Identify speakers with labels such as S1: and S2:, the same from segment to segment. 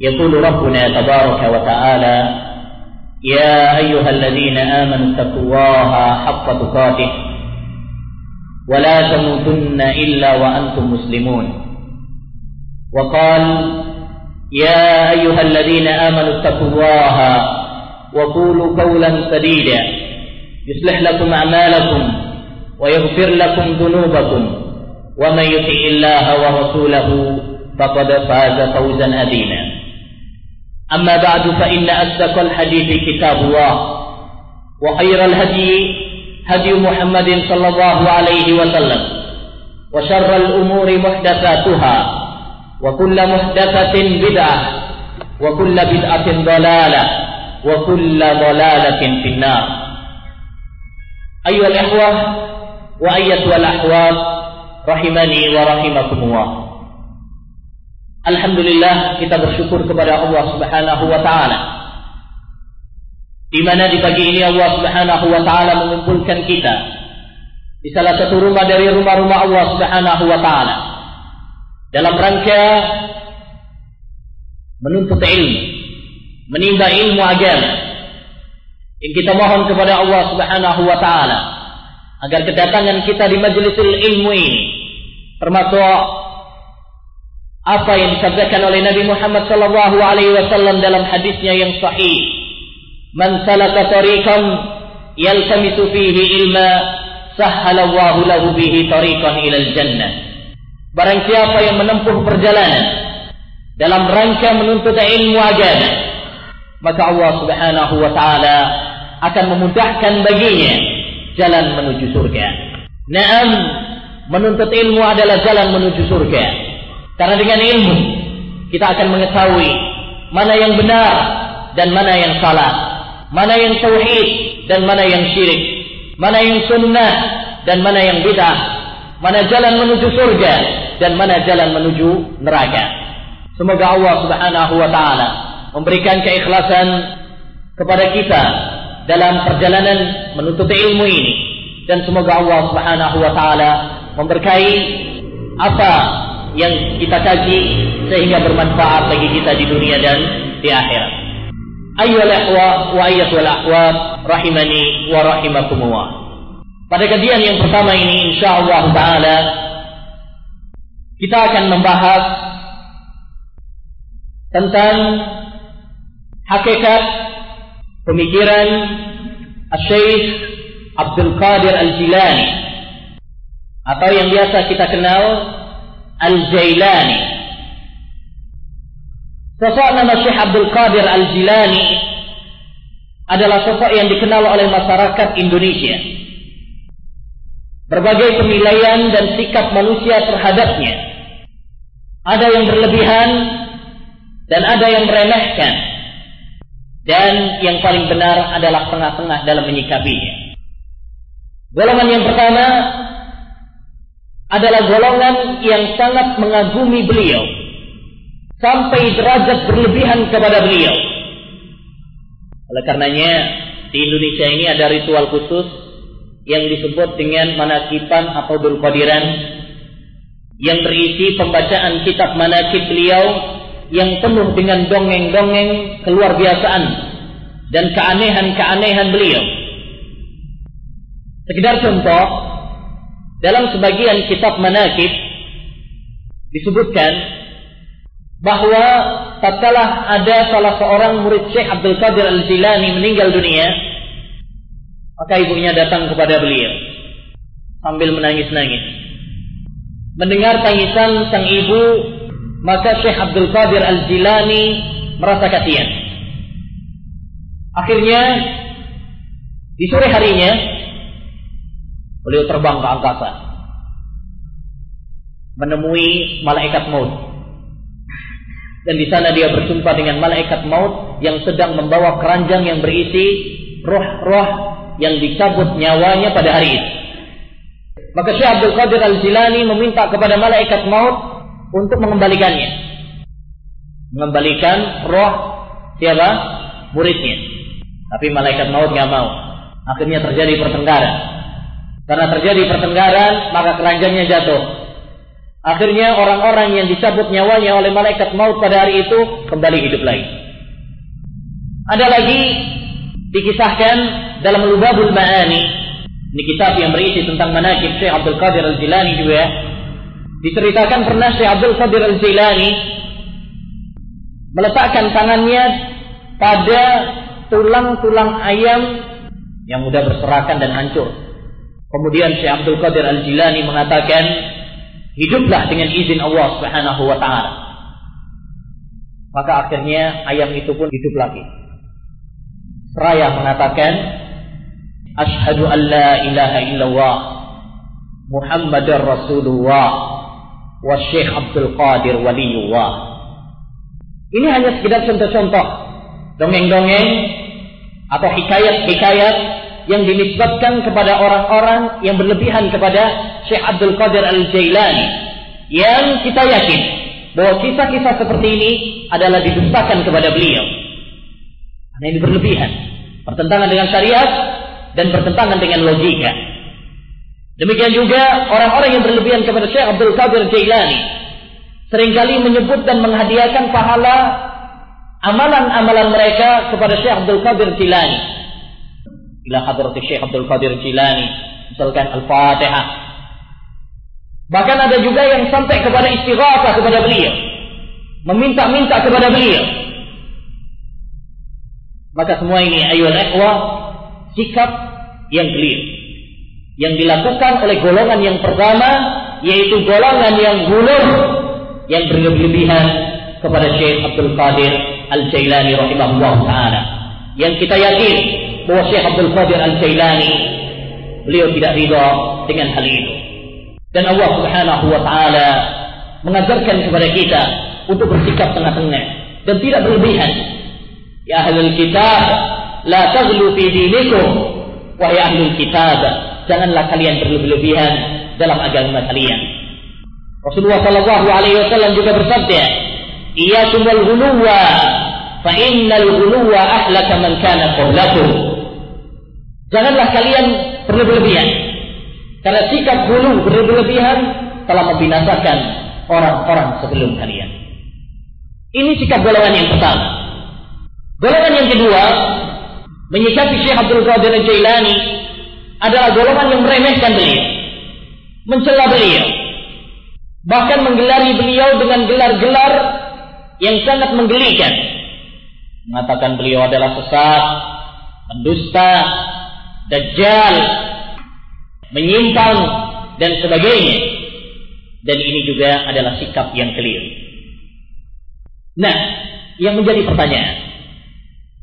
S1: يقول ربنا تبارك وتعالى يا أيها الذين آمنوا اتقوا الله حق تقاته ولا تموتن إلا وأنتم مسلمون. وقال يا أيها الذين آمنوا اتقوا الله وقولوا قولا سديدا يصلح لكم أعمالكم ويغفر لكم ذنوبكم ومن يطع الله ورسوله فقد فاز فوزا عظيما. أما بعد فإن أصدق الحديث كتاب الله وخير الهدي هدي محمد صلى الله عليه وسلم وشر الأمور محدثاتها وكل محدثة بدعة وكل بدعة ضلالة وكل ضلالة في النار. أيها الإخوة وأيتها الأحوال رحمني ورحمكم الله Alhamdulillah kita bersyukur kepada Allah Subhanahu wa taala. Di mana di pagi ini Allah Subhanahu wa taala mengumpulkan kita di salah satu rumah dari rumah-rumah Allah Subhanahu wa taala dalam rangka menuntut ilmu, menimba ilmu agama. Yang kita mohon kepada Allah Subhanahu wa taala agar kedatangan kita di majlisul ilmu ini termasuk apa yang disabdakan oleh Nabi Muhammad sallallahu alaihi wasallam dalam hadisnya yang sahih? Man salaka tariqan yaltamisu fihi ilma sahhala Allahu lahu bihi tariqan ila jannah barang siapa yang menempuh perjalanan dalam rangka menuntut ilmu agama maka Allah Subhanahu wa taala akan memudahkan baginya jalan menuju surga. Naam menuntut ilmu adalah jalan menuju surga karena dengan ilmu kita akan mengetahui mana yang benar dan mana yang salah, mana yang tauhid dan mana yang syirik, mana yang sunnah dan mana yang bid'ah, mana jalan menuju surga dan mana jalan menuju neraka. Semoga Allah Subhanahu wa taala memberikan keikhlasan kepada kita dalam perjalanan menuntut ilmu ini dan semoga Allah Subhanahu wa taala memberkahi apa yang kita kaji sehingga bermanfaat bagi kita di dunia dan di akhirat. Ayyuhal ikhwa wa ayyatuhal akhwat rahimani wa rahimakumullah. Pada kajian yang pertama ini insyaallah taala kita akan membahas tentang hakikat pemikiran Syekh Abdul Qadir Al-Jilani atau yang biasa kita kenal Al-Jailani. Sosok nama Syekh Abdul Qadir Al-Jilani adalah sosok yang dikenal oleh masyarakat Indonesia. Berbagai penilaian dan sikap manusia terhadapnya. Ada yang berlebihan dan ada yang meremehkan. Dan yang paling benar adalah tengah-tengah dalam menyikapinya. Golongan yang pertama adalah golongan yang sangat mengagumi beliau sampai derajat berlebihan kepada beliau. Oleh karenanya di Indonesia ini ada ritual khusus yang disebut dengan manakipan atau dulqadiran yang berisi pembacaan kitab manakib beliau yang penuh dengan dongeng-dongeng keluar biasaan dan keanehan-keanehan beliau. Sekedar contoh, dalam sebagian kitab manakib disebutkan bahwa tatkala ada salah seorang murid Syekh Abdul Qadir Al-Jilani meninggal dunia, maka ibunya datang kepada beliau sambil menangis-nangis. Mendengar tangisan sang ibu, maka Syekh Abdul Qadir Al-Jilani merasa kasihan. Akhirnya di sore harinya beliau terbang ke angkasa menemui malaikat maut Dan di sana dia berjumpa dengan malaikat maut yang sedang membawa keranjang yang berisi roh-roh yang dicabut nyawanya pada hari itu. Maka Syekh Abdul Qadir Al-Jilani meminta kepada malaikat maut untuk mengembalikannya. Mengembalikan roh siapa? Muridnya. Tapi malaikat maut nggak mau. Akhirnya terjadi pertengkaran. Karena terjadi pertengkaran, maka keranjangnya jatuh. Akhirnya orang-orang yang dicabut nyawanya oleh malaikat maut pada hari itu kembali hidup lagi. Ada lagi dikisahkan dalam Lubabul Ma'ani ini kitab yang berisi tentang manakib Syekh Abdul Qadir Al-Jilani juga diceritakan pernah Syekh Abdul Qadir Al-Jilani meletakkan tangannya pada tulang-tulang ayam yang mudah berserakan dan hancur. Kemudian Syekh Abdul Qadir Al-Jilani mengatakan, hiduplah dengan izin Allah Subhanahu wa taala. Maka akhirnya ayam itu pun hidup lagi. Seraya mengatakan Ashhadu an la ilaha illallah Muhammadar Rasulullah wa Syekh Abdul Qadir Waliullah. Ini hanya sekedar contoh-contoh dongeng-dongeng atau hikayat-hikayat yang dinisbatkan kepada orang-orang yang berlebihan kepada Syekh Abdul Qadir Al-Jailani yang kita yakin bahwa kisah-kisah seperti ini adalah didustakan kepada beliau. Karena ini berlebihan. Pertentangan dengan syariat dan pertentangan dengan logika. Demikian juga orang-orang yang berlebihan kepada Syekh Abdul Qadir Jailani sering kali menyebut dan menghadiahkan pahala amalan-amalan mereka kepada Syekh Abdul Qadir Jailani. Ila hadrat Syekh Abdul Qadir Jailani, misalkan Al-Fatihah. Bahkan ada juga yang sampai kepada istighatsah kepada beliau. Meminta-minta kepada beliau. Maka semua ini ayol ikhwa sikap yang keliru. Yang dilakukan oleh golongan yang pertama yaitu golongan yang gulung yang berlebihan kepada Syekh Abdul Qadir Al-Jailani rahimahullah taala. Yang kita yakin bahwa Syekh Abdul Qadir Al-Jailani beliau tidak ridha dengan hal itu. Dan Allah Subhanahu wa taala mengajarkan kepada kita untuk bersikap tengah-tengah dan tidak berlebihan Ya ahlul kitab, la taghlu fi dinikum. Wahai ahlul kitab, janganlah kalian berlebihan dalam agama kalian. Rasulullah sallallahu alaihi wasallam juga bersabda, "Iyyakum wal ghuluwa, fa innal ghuluwa ahlaka man kana qablakum." Janganlah kalian berlebihan. Karena sikap gulu berlebihan telah membinasakan orang-orang sebelum kalian. Ini sikap golongan yang pertama. Golongan yang kedua, menyikapi Syekh Abdul Qadir Jailani adalah golongan yang meremehkan beliau, mencela beliau, bahkan menggelari beliau dengan gelar-gelar yang sangat menggelikan. Mengatakan beliau adalah sesat, pendusta, dajjal, menyimpang dan sebagainya. Dan ini juga adalah sikap yang keliru. Nah, yang menjadi pertanyaan,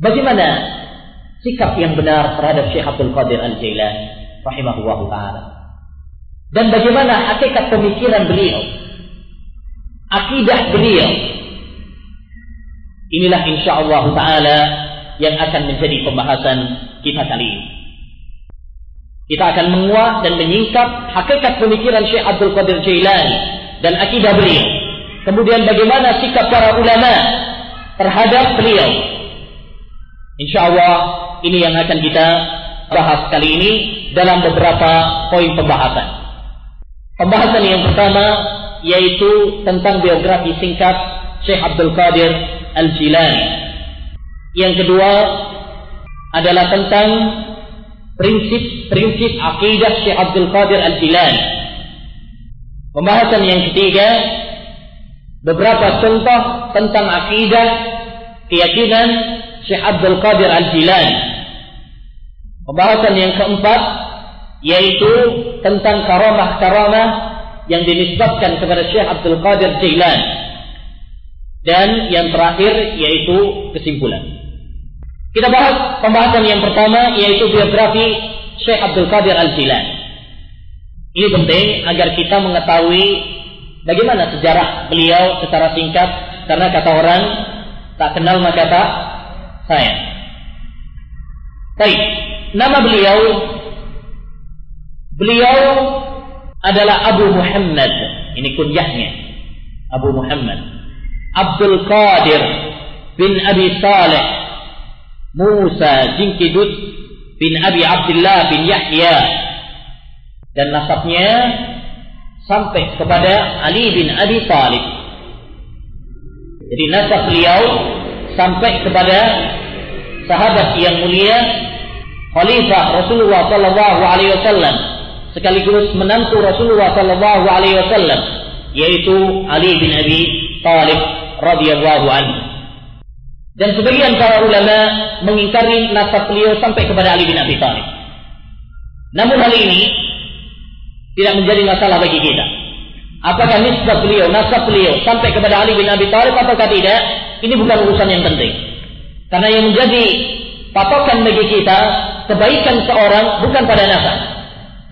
S1: Bagaimana sikap yang benar terhadap Syekh Abdul Qadir Al-Jailani rahimahullah taala? Dan bagaimana hakikat pemikiran beliau? Akidah beliau. Inilah insyaallah taala yang akan menjadi pembahasan kita kali ini. Kita akan menguak dan menyingkap hakikat pemikiran Syekh Abdul Qadir Jailani dan akidah beliau. Kemudian bagaimana sikap para ulama terhadap beliau Insya Allah ini yang akan kita bahas kali ini dalam beberapa poin pembahasan. Pembahasan yang pertama yaitu tentang biografi singkat Syekh Abdul Qadir Al-Jilani. Yang kedua adalah tentang prinsip-prinsip akidah Syekh Abdul Qadir Al-Jilani. Pembahasan yang ketiga beberapa contoh tentang akidah keyakinan Syekh Abdul Qadir Al-Jilani. Pembahasan yang keempat yaitu tentang karamah-karamah yang dinisbatkan kepada Syekh Abdul Qadir Jilani. Dan yang terakhir yaitu kesimpulan. Kita bahas pembahasan yang pertama yaitu biografi Syekh Abdul Qadir Al-Jilani. Ini penting agar kita mengetahui bagaimana sejarah beliau secara singkat Karena kata orang tak kenal maka tak sayang. Baik, nama beliau beliau adalah Abu Muhammad. Ini kunyahnya. Abu Muhammad. Abdul Qadir bin Abi Saleh Musa Jinkidut bin Abi Abdullah bin Yahya dan nasabnya sampai kepada Ali bin Abi Talib. Jadi nasab beliau sampai kepada sahabat yang mulia Khalifah Rasulullah sallallahu alaihi wasallam sekaligus menantu Rasulullah sallallahu alaihi wasallam yaitu Ali bin Abi Talib radhiyallahu anhu. Dan sebagian para ulama mengingkari nasab beliau sampai kepada Ali bin Abi Thalib. Namun hal ini tidak menjadi masalah bagi kita. Apakah nisbah beliau, nasab beliau sampai kepada Ali bin Abi Thalib ataukah tidak? Ini bukan urusan yang penting. Karena yang menjadi patokan bagi kita kebaikan seorang bukan pada nasab,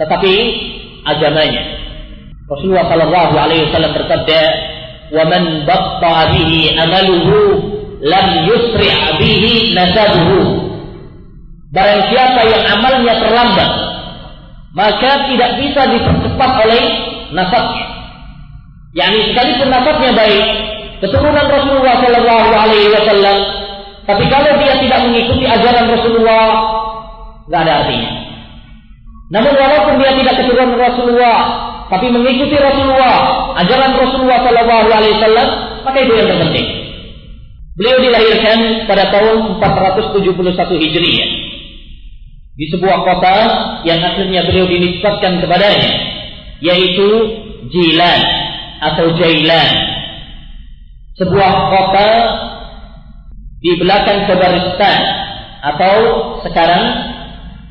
S1: tetapi agamanya. Rasulullah Shallallahu Alaihi Wasallam bersabda, "Wa man batta bihi amaluhu lam yusri' bihi nasabuhu." Barang siapa yang amalnya terlambat, maka tidak bisa dipercepat oleh nasabnya. Yani sekalipun nasabnya baik, keturunan Rasulullah Shallallahu Alaihi Wasallam, tapi kalau dia tidak mengikuti ajaran Rasulullah, nggak ada artinya. Namun walaupun dia tidak keturunan Rasulullah, tapi mengikuti Rasulullah, ajaran Rasulullah Shallallahu Alaihi Wasallam, maka itu yang terpenting. Beliau dilahirkan pada tahun 471 Hijriah. Di sebuah kota yang akhirnya beliau dinisbatkan kepadanya yaitu Jilan atau Jailan. Sebuah kota di belakang Kazakhstan atau sekarang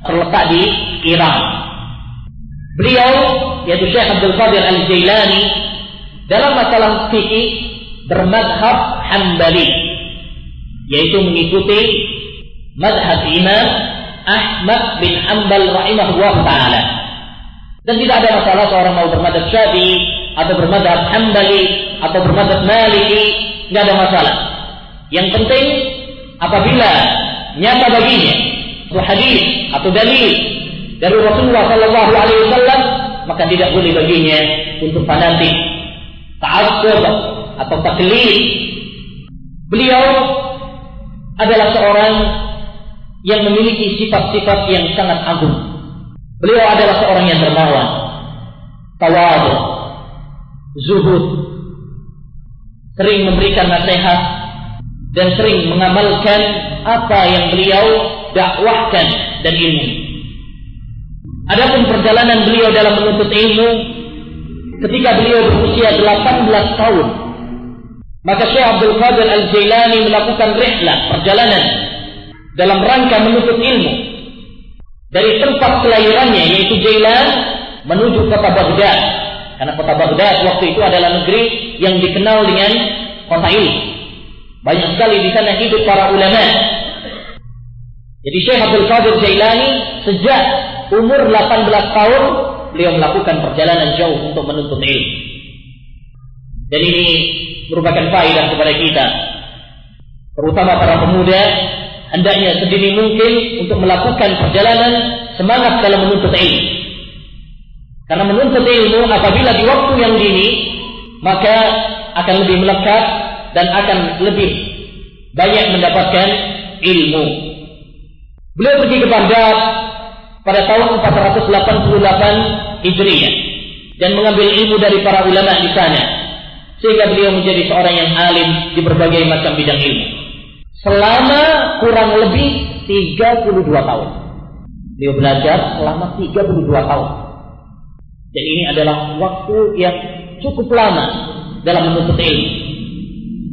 S1: terletak di Iran. Beliau yaitu Syekh Abdul Qadir Al-Jailani dalam masalah fikih bermadhab Hambali yaitu mengikuti madhab Imam Ahmad bin Hanbal rahimahullah taala. Dan tidak ada masalah seorang mau bermadhab Syafi'i atau bermadhab Hambali atau bermadhab Maliki, tidak ada masalah. Yang penting apabila nyata baginya itu hadis atau dalil dari Rasulullah Shallallahu maka tidak boleh baginya untuk fanatik, ta'assub atau taklid. Beliau adalah seorang yang memiliki sifat-sifat yang sangat agung. Beliau adalah seorang yang dermawan, tawadu, zuhud, sering memberikan nasihat dan sering mengamalkan apa yang beliau dakwahkan dan ilmu. Adapun perjalanan beliau dalam menuntut ilmu ketika beliau berusia 18 tahun maka Syekh Abdul Qadir Al-Jailani melakukan rihlah perjalanan dalam rangka menuntut ilmu dari tempat kelahirannya yaitu Jailan menuju kota Baghdad. Karena kota Baghdad waktu itu adalah negeri yang dikenal dengan kota ilmu banyak sekali di sana hidup para ulama. Jadi Syekh Abdul Qadir Jailani sejak umur 18 tahun beliau melakukan perjalanan jauh untuk menuntut ilmu dan ini merupakan faedah kepada kita terutama para pemuda hendaknya sedini mungkin untuk melakukan perjalanan semangat dalam menuntut ilmu. Karena menuntut ilmu apabila di waktu yang dini maka akan lebih melekat dan akan lebih banyak mendapatkan ilmu. Beliau pergi ke Baghdad pada tahun 488 Hijriah dan mengambil ilmu dari para ulama di sana sehingga beliau menjadi seorang yang alim di berbagai macam bidang ilmu selama kurang lebih 32 tahun. Dia belajar selama 32 tahun. Dan ini adalah waktu yang cukup lama dalam menuntut ilmu.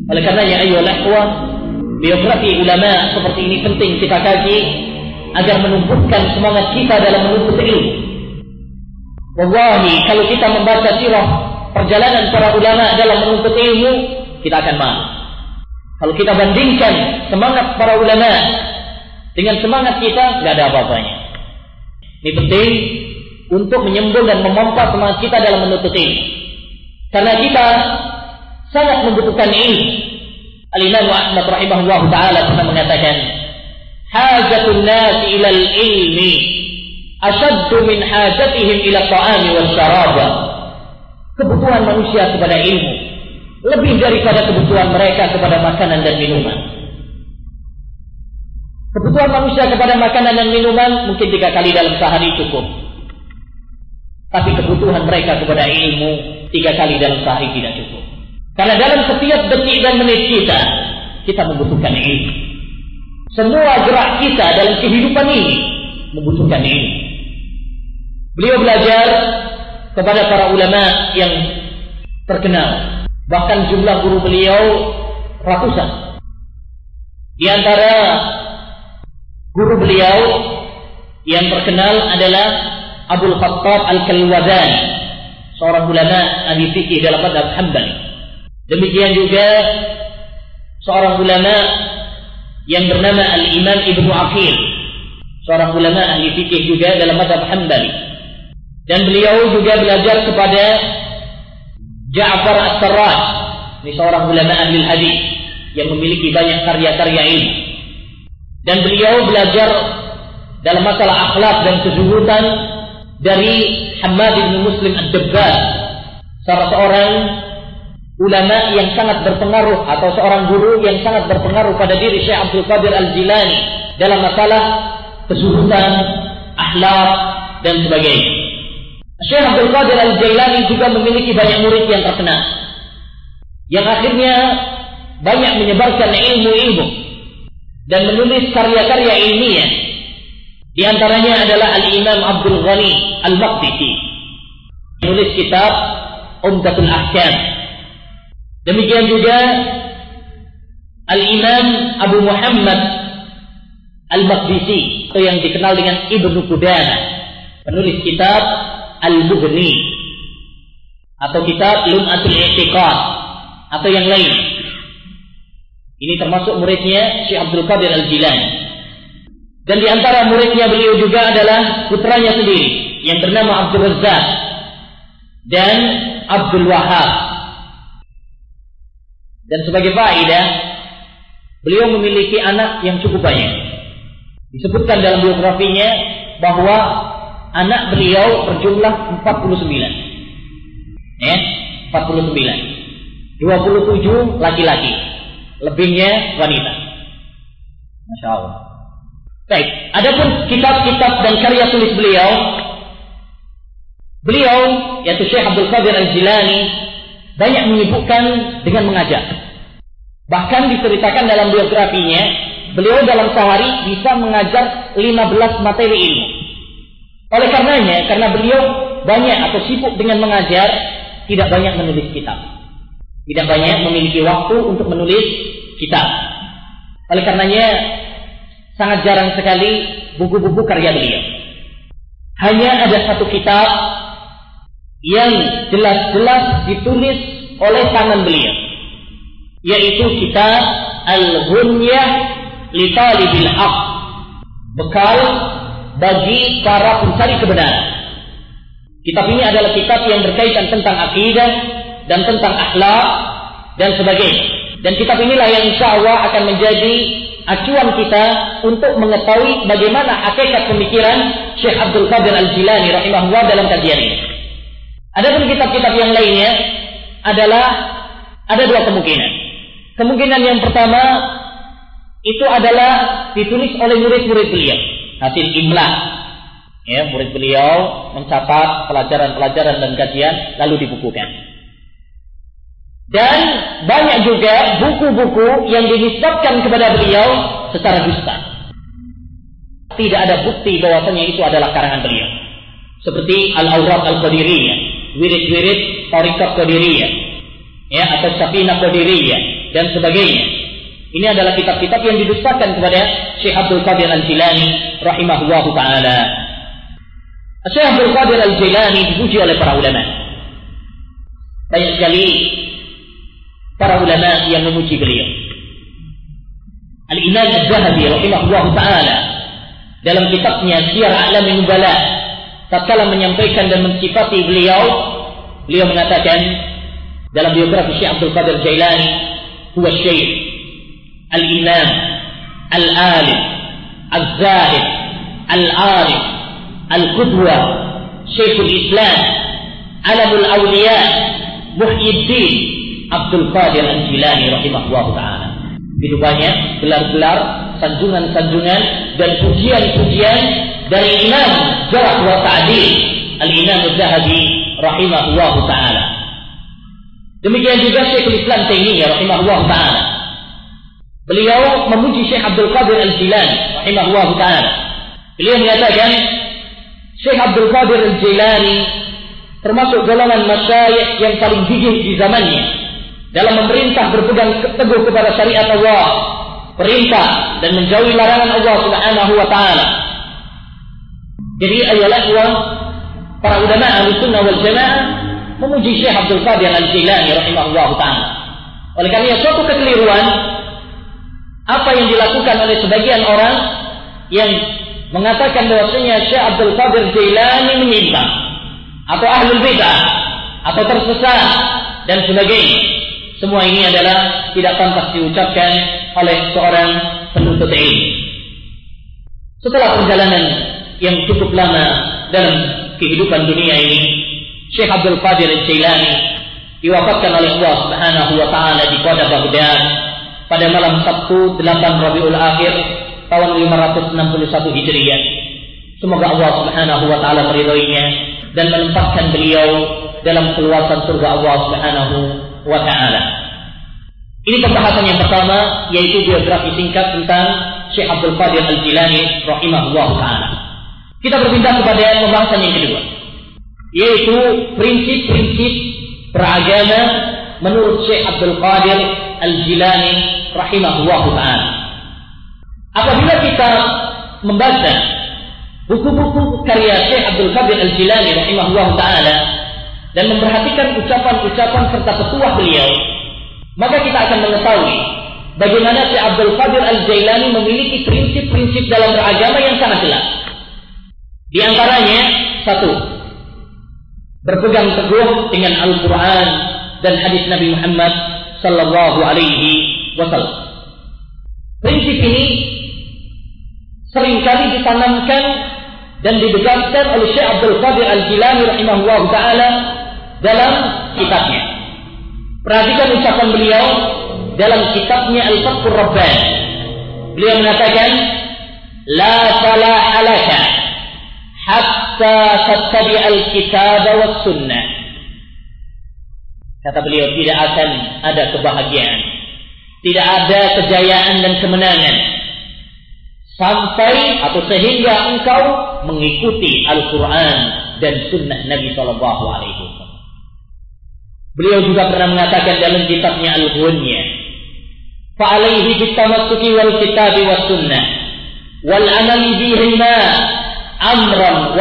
S1: Oleh karena ya ayo ikhwah, biografi ulama seperti ini penting kita kaji agar menumbuhkan semangat kita dalam menuntut ilmu. Wallahi, kalau kita membaca sirah perjalanan para ulama dalam menuntut ilmu, kita akan malu. Kalau kita bandingkan semangat para ulama dengan semangat kita, nggak ada apa-apanya. Ini penting untuk menyembul dan memompa semangat kita dalam menuntut ilmu. Karena kita sangat membutuhkan ilmu. Al-Imam Ahmad rahimahullah taala pernah mengatakan, "Hajatun nas ila al-ilmi ashaddu min hajatihim ila ta'ami wal syarab." Kebutuhan manusia kepada ilmu lebih daripada kebutuhan mereka kepada makanan dan minuman. Kebutuhan manusia kepada makanan dan minuman mungkin tiga kali dalam sehari cukup. Tapi kebutuhan mereka kepada ilmu tiga kali dalam sehari tidak cukup. Karena dalam setiap detik dan menit kita, kita membutuhkan ilmu. Semua gerak kita dalam kehidupan ini membutuhkan ilmu. Beliau belajar kepada para ulama yang terkenal. Bahkan jumlah guru beliau ratusan. Di antara guru beliau yang terkenal adalah Abdul Khattab Al-Kalwazani, seorang ulama ahli fikih dalam madhab Hambali. Demikian juga seorang ulama yang bernama Al-Imam Ibnu Aqil, seorang ulama ahli fikih juga dalam madhab Hanbali. Dan beliau juga belajar kepada Ja'far As-Sarraj, ini seorang ulama ahli hadis yang memiliki banyak karya-karya ilmu. Dan beliau belajar dalam masalah akhlak dan kezuhudan dari Hamad bin Muslim Ad-Dabbas, salah seorang ulama yang sangat berpengaruh atau seorang guru yang sangat berpengaruh pada diri Syekh Abdul Qadir Al-Jilani dalam masalah kesuhutan, akhlak dan sebagainya. Syekh Abdul Qadir Al-Jilani juga memiliki banyak murid yang terkenal. Yang akhirnya banyak menyebarkan ilmu-ilmu dan menulis karya-karya ilmiah. Di antaranya adalah Al-Imam Abdul Ghani Al-Maqdisi. Menulis kitab Umdatul Ahkam Demikian juga Al-Imam Abu Muhammad Al-Maqdisi atau yang dikenal dengan Ibnu Qudamah, penulis kitab Al-Mughni atau kitab Lum'atul I'tiqad atau yang lain. Ini termasuk muridnya Syekh Abdul Qadir Al-Jilani. Dan di antara muridnya beliau juga adalah putranya sendiri yang bernama Abdul Razzaq dan Abdul Wahab dan sebagai faedah, beliau memiliki anak yang cukup banyak. Disebutkan dalam biografinya bahwa anak beliau berjumlah 49. Ya, 49. 27 laki-laki. Lebihnya wanita. Masya Allah. Baik, adapun kitab-kitab dan karya tulis beliau, beliau yaitu Syekh Abdul Qadir Al-Jilani banyak menyibukkan dengan mengajar. Bahkan diceritakan dalam biografinya, beliau dalam sehari bisa mengajar 15 materi ilmu. Oleh karenanya, karena beliau banyak atau sibuk dengan mengajar, tidak banyak menulis kitab. Tidak banyak memiliki waktu untuk menulis kitab. Oleh karenanya, sangat jarang sekali buku-buku karya beliau. Hanya ada satu kitab yang jelas-jelas ditulis oleh tangan beliau yaitu kitab Al-Ghunyah li Talibil Haq bekal bagi para pencari kebenaran kitab ini adalah kitab yang berkaitan tentang akidah dan tentang akhlak dan sebagainya dan kitab inilah yang insya Allah akan menjadi acuan kita untuk mengetahui bagaimana hakikat pemikiran Syekh Abdul Qadir Al-Jilani rahimahullah dalam kajian ini. Adapun kitab-kitab yang lainnya adalah ada dua kemungkinan. Kemungkinan yang pertama itu adalah ditulis oleh murid-murid beliau, hasil imla. Ya, murid beliau mencatat pelajaran-pelajaran dan kajian lalu dibukukan. Dan banyak juga buku-buku yang dinisbatkan kepada beliau secara dusta. Tidak ada bukti bahwasanya itu adalah karangan beliau. Seperti Al-Awraq Al-Qadiriyah wirid-wirid tarikat Qadiriyah ya atau Safina Qadiriyah dan sebagainya. Ini adalah kitab-kitab yang didustakan kepada Syekh Abdul Qadir Al-Jilani rahimahullahu taala. Syekh Abdul Qadir Al-Jilani dipuji oleh para ulama. Banyak sekali para ulama yang memuji beliau. Al-Imam Az-Zahabi rahimahullahu taala dalam kitabnya Syiar A'lamin Nubala tatkala menyampaikan dan mensifati beliau, beliau mengatakan dalam biografi Syekh Abdul Qadir Jailani, huwa syekh al-imam al-alim al-zahid al-arif al-qudwa syekhul islam alamul awliya muhyiddin Abdul Qadir Al-Jilani rahimahullah ta'ala banyak gelar-gelar, sanjungan-sanjungan dan pujian-pujian dari Imam Jarah wa Ta'adil Al-Imam Zahabi rahimahullah ta'ala. Demikian juga Syekhul Islam Taimiyah rahimahullah ta'ala. Beliau memuji Syekh Abdul Qadir Al-Jilani rahimahullah ta'ala. Beliau menyatakan Syekh Abdul Qadir Al-Jilani termasuk golongan masyayikh yang paling gigih di zamannya dalam memerintah berpegang teguh kepada syariat Allah, perintah dan menjauhi larangan Allah Subhanahu wa taala. Jadi ayalah wa para ulama Ahlussunnah wal Jamaah memuji Syekh Abdul Qadir Al-Jilani rahimahullah taala. Oleh karena suatu kekeliruan apa yang dilakukan oleh sebagian orang yang mengatakan bahwasanya Syekh Abdul Qadir Jilani menyimpang atau ahlul bidah atau tersesat dan sebagainya. Semua ini adalah tidak pantas diucapkan oleh seorang penuntut ilmu. Setelah perjalanan yang cukup lama dalam kehidupan dunia ini, Syekh Abdul Qadir Al-Jailani diwafatkan oleh Allah Subhanahu wa taala di kota Baghdad pada malam Sabtu 8 Rabiul Akhir tahun 561 Hijriah. Semoga Allah Subhanahu wa taala meridhoinya dan menempatkan beliau dalam keluasan surga Allah Subhanahu wa taala. Ini pembahasan yang pertama yaitu biografi singkat tentang Syekh Abdul Qadir Al-Jilani rahimahullah taala. Kita berpindah kepada pembahasan yang kedua yaitu prinsip-prinsip beragama menurut Syekh Abdul Qadir Al-Jilani rahimahullah taala. Apabila kita membaca buku-buku karya Syekh Abdul Qadir Al-Jilani rahimahullah taala dan memperhatikan ucapan-ucapan serta petuah beliau, maka kita akan mengetahui bagaimana Syekh Abdul Qadir Al-Jailani memiliki prinsip-prinsip dalam beragama yang sangat jelas. Di antaranya, satu, berpegang teguh dengan Al-Quran dan hadis Nabi Muhammad Sallallahu Alaihi Wasallam. Prinsip ini sering kali ditanamkan dan dibegaskan oleh Syekh Abdul Qadir Al-Jilani rahimahullah taala dalam kitabnya. Perhatikan ucapan beliau dalam kitabnya Al-Fathur Rabban. Beliau mengatakan, "La salaha laka hatta tattabi al-kitab was sunnah." Kata beliau, tidak akan ada kebahagiaan. Tidak ada kejayaan dan kemenangan sampai atau sehingga engkau mengikuti Al-Quran dan Sunnah Nabi Shallallahu Alaihi Wasallam. Beliau juga pernah mengatakan dalam kitabnya "Fa'alaihi bitamassuki wal kitabi was sunnah wal amali bihima amran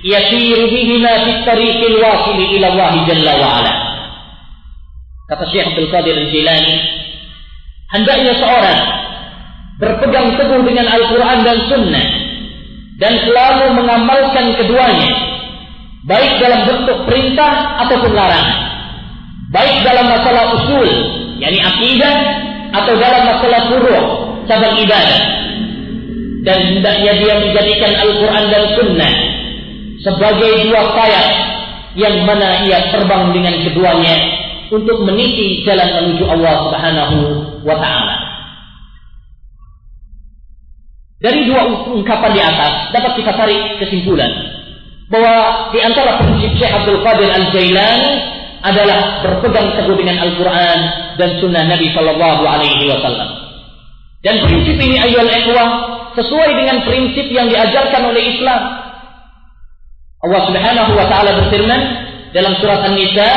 S1: yasiru bihima fi tariqil wasil ila Allah jalla wa ala." Kata Syekh Abdul Qadir Al-Jilani, hendaknya seorang berpegang teguh dengan Al-Quran dan Sunnah dan selalu mengamalkan keduanya baik dalam bentuk perintah ataupun larangan baik dalam masalah usul yakni akidah atau dalam masalah furu' cabang ibadah dan hendaknya dia menjadikan Al-Quran dan Sunnah sebagai dua sayap yang mana ia terbang dengan keduanya untuk meniti jalan menuju Allah Subhanahu wa taala. Dari dua ungkapan di atas dapat kita tarik kesimpulan bahwa di antara prinsip Syekh Abdul Qadir Al-Jailani adalah berpegang teguh dengan Al-Quran dan Sunnah Nabi Shallallahu Alaihi Wasallam. Dan prinsip ini ayol ikhwah sesuai dengan prinsip yang diajarkan oleh Islam. Allah Subhanahu Wa Taala berfirman dalam surat An-Nisa,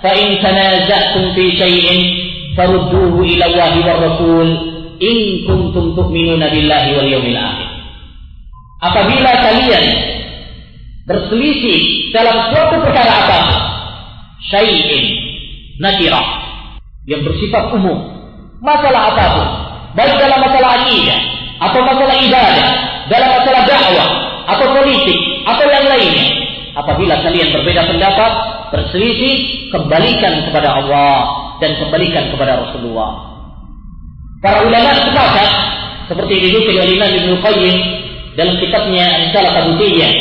S1: "Fa in tanaza'tum fi syai'in farudduhu ila Allah wa Rasul in kuntum tu'minuna billahi wal yawmil akhir. Apabila kalian berselisih dalam suatu perkara apa? Syai'in nakirah yang bersifat umum. Masalah apa pun, baik dalam masalah akidah atau masalah ibadah, dalam masalah dakwah atau politik atau yang lainnya. Apabila kalian berbeda pendapat, berselisih, kembalikan kepada Allah dan kembalikan kepada Rasulullah. Para ulama sepakat seperti dinukil oleh Imam Ibnu Qayyim dalam kitabnya Risalah Tabutiyah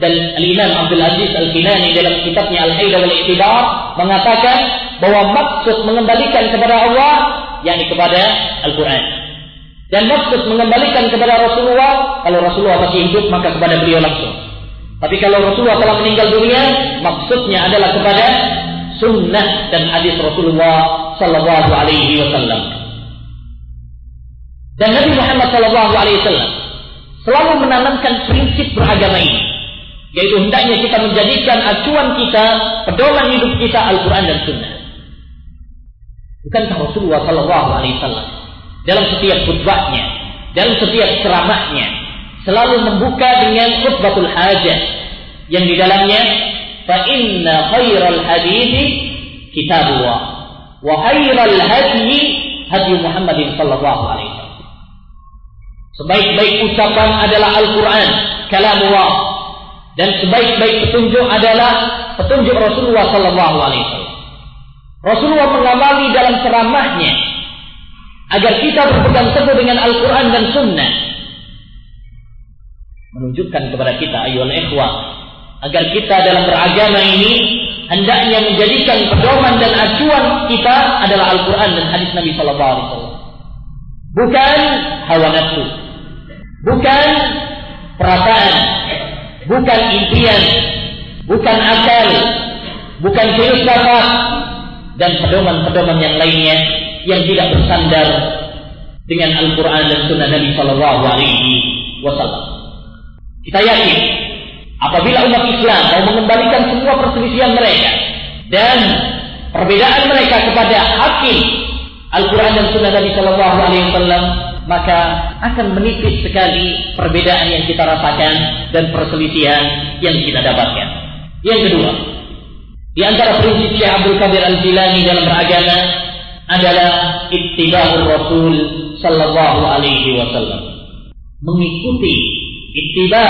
S1: dan Al-Imam Abdul Aziz Al-Kinani dalam kitabnya Al-Haidah wal Iktibar mengatakan bahwa maksud mengembalikan kepada Allah yakni kepada Al-Quran. Dan maksud mengembalikan kepada Rasulullah, kalau Rasulullah masih hidup maka kepada beliau langsung. Tapi kalau Rasulullah telah meninggal dunia, maksudnya adalah kepada sunnah dan hadis Rasulullah Sallallahu Alaihi Wasallam. Dan Nabi Muhammad Sallallahu Alaihi Wasallam selalu menanamkan prinsip beragama ini, yaitu hendaknya kita menjadikan acuan kita, pedoman hidup kita Al-Quran dan Sunnah. Bukankah Rasulullah Sallallahu Alaihi Wasallam dalam setiap khutbahnya, dalam setiap ceramahnya, selalu membuka dengan khutbatul hajah yang di dalamnya fa inna khairal hadithi kitabullah wa khairal hadyi hadi Muhammadin sallallahu alaihi wasallam. Sebaik-baik ucapan adalah Al-Qur'an, kalamullah dan sebaik-baik petunjuk adalah petunjuk Rasulullah sallallahu alaihi wasallam. Rasulullah mengamali dalam ceramahnya agar kita berpegang teguh dengan Al-Quran dan Sunnah. Menunjukkan kepada kita ayol ikhwah agar kita dalam beragama ini hendaknya menjadikan pedoman dan acuan kita adalah Al-Quran dan hadis Nabi Sallallahu Alaihi Wasallam. Bukan hawa nafsu. Bukan perasaan. Bukan impian. Bukan akal. Bukan filsafat dan pedoman-pedoman yang lainnya yang tidak bersandar dengan Al-Quran dan Sunnah Nabi Sallallahu Alaihi Wasallam. Kita yakin apabila umat Islam mau mengembalikan semua perselisihan mereka dan perbedaan mereka kepada hakim Al-Quran dan Sunnah Nabi Sallallahu Alaihi Wasallam maka akan menipis sekali perbedaan yang kita rasakan dan perselisihan yang kita dapatkan. Yang kedua, di antara prinsip Syekh Abdul Qadir Al-Jilani dalam beragama adalah ittiba'ur Rasul sallallahu alaihi wasallam. Mengikuti ittiba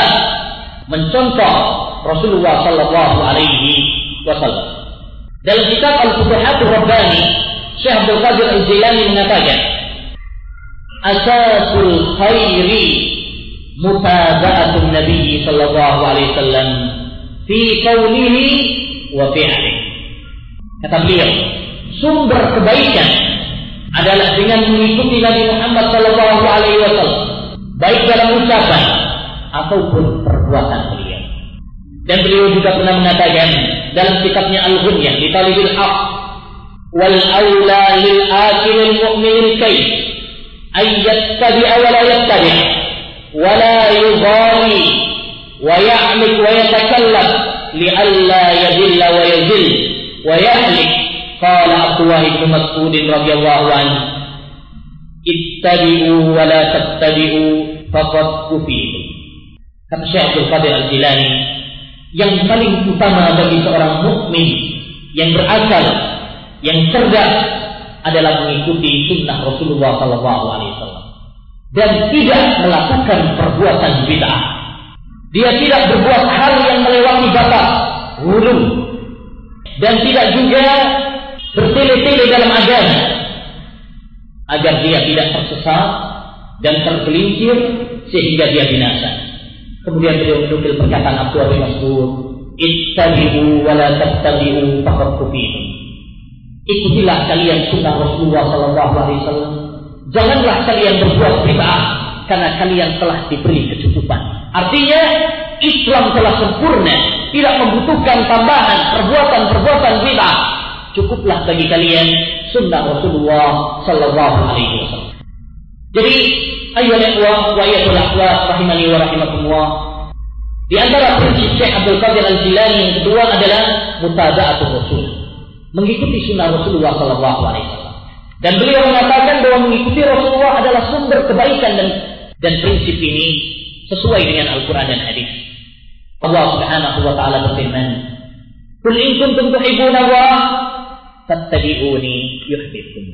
S1: mencontoh Rasulullah sallallahu alaihi wasallam. Dalam kitab Al-Futuhatur Rabbani, Syekh Abdul Qadir Al-Jilani mengatakan, "Asasul khairi mutaba'atun Nabi sallallahu alaihi wasallam fi qawlihi wa fi'lihi." Kata beliau, sumber kebaikan adalah dengan mengikuti Nabi Muhammad Sallallahu Alaihi Wasallam, baik dalam ucapan ataupun perbuatan beliau. Dan beliau juga pernah mengatakan dalam kitabnya Al-Ghunyah di Talibil Haq, wal aula lil akil mu'min kay ay yattabi'a wa la yattabi' wa la yughali wa ya'mik wa yatakallam li'alla yadilla wa yadil wa yahlik Qala Abdullah الله Mas'ud radhiyallahu رضي ittabi'u wa la tattabi'u faqad kufitu. kata Syekh Abdul Qadir Al-Jilani yang paling utama bagi seorang mukmin yang berakal yang cerdas adalah mengikuti sunnah Rasulullah Sallallahu Alaihi Wasallam dan tidak melakukan perbuatan bid'ah. Dia tidak berbuat hal yang melewati batas, hulul, dan tidak juga bertele-tele dalam agama agar dia tidak tersesat dan tergelincir sehingga dia binasa. Kemudian beliau menukil perkataan Abdullah bin Mas'ud, "Ittabi'u wa la tattabi'u faqad kufitum." Ikutilah kalian sunnah Rasulullah sallallahu alaihi wasallam. Janganlah kalian berbuat bid'ah karena kalian telah diberi kecukupan. Artinya Islam telah sempurna, tidak membutuhkan tambahan perbuatan-perbuatan bid'ah cukuplah bagi kalian sunnah Rasulullah sallallahu alaihi wasallam. Jadi, ayo ikhwah wa ayatul akhwat rahimani wa rahimakumullah. Di antara prinsip Syekh Abdul Qadir Al-Jilani yang kedua adalah mutaba'atul Rasul. Mengikuti sunnah Rasulullah sallallahu alaihi wasallam. Dan beliau mengatakan bahwa mengikuti Rasulullah adalah sumber kebaikan dan dan prinsip ini sesuai dengan Al-Quran dan hadis. Allah Subhanahu wa taala berfirman, "Qul in kuntum tuhibbuna Allah fattabi'uni yuhibbukum.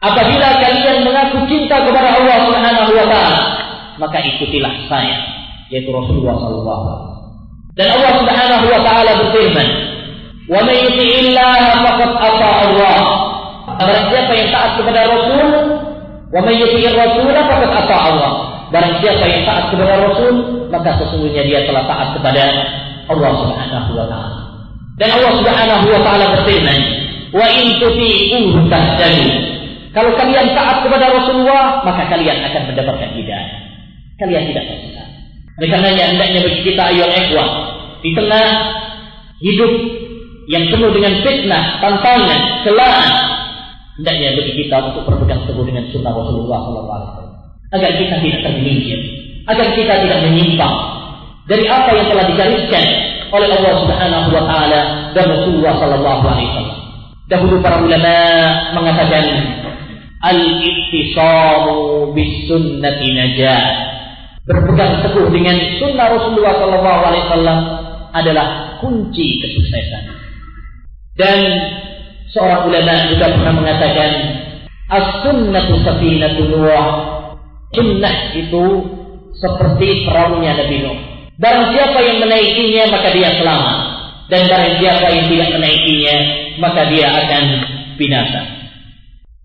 S1: Apabila kalian mengaku cinta kepada Allah Subhanahu wa taala, maka ikutilah saya, yaitu Rasulullah sallallahu alaihi wasallam. Dan Allah Subhanahu wa taala berfirman, Wa may yuti'illah faqad ata Allah. Barang siapa yang taat kepada Rasul, wa may yuti'ir Rasul faqad Allah. Barang siapa yang taat kepada Rasul, maka sesungguhnya dia telah taat kepada Allah Subhanahu wa taala. Dan Allah Subhanahu wa taala berfirman, "Wa in tuti'uhu tahtadu." Kalau kalian taat kepada Rasulullah, maka kalian akan mendapatkan hidayah. Kalian tidak tersesat. Oleh karenanya hendaknya bagi kita ayat ikhwan di tengah hidup yang penuh dengan fitnah, tantangan, celaan, hendaknya bagi kita untuk berpegang teguh dengan sunnah Rasulullah SAW. Agar kita tidak tergelincir, agar kita tidak menyimpang dari apa yang telah digariskan oleh Allah Subhanahu wa taala dan Rasulullah sallallahu alaihi wasallam. Dahulu para ulama mengatakan al-ittisamu bis sunnati najah. Berpegang teguh dengan sunnah Rasulullah sallallahu alaihi wasallam adalah kunci kesuksesan. Dan seorang ulama juga pernah mengatakan as-sunnatu safinatun Nuh. Sunnah itu seperti perahunya Nabi Nuh. Barang siapa yang menaikinya maka dia selamat dan barang siapa yang tidak menaikinya maka dia akan binasa.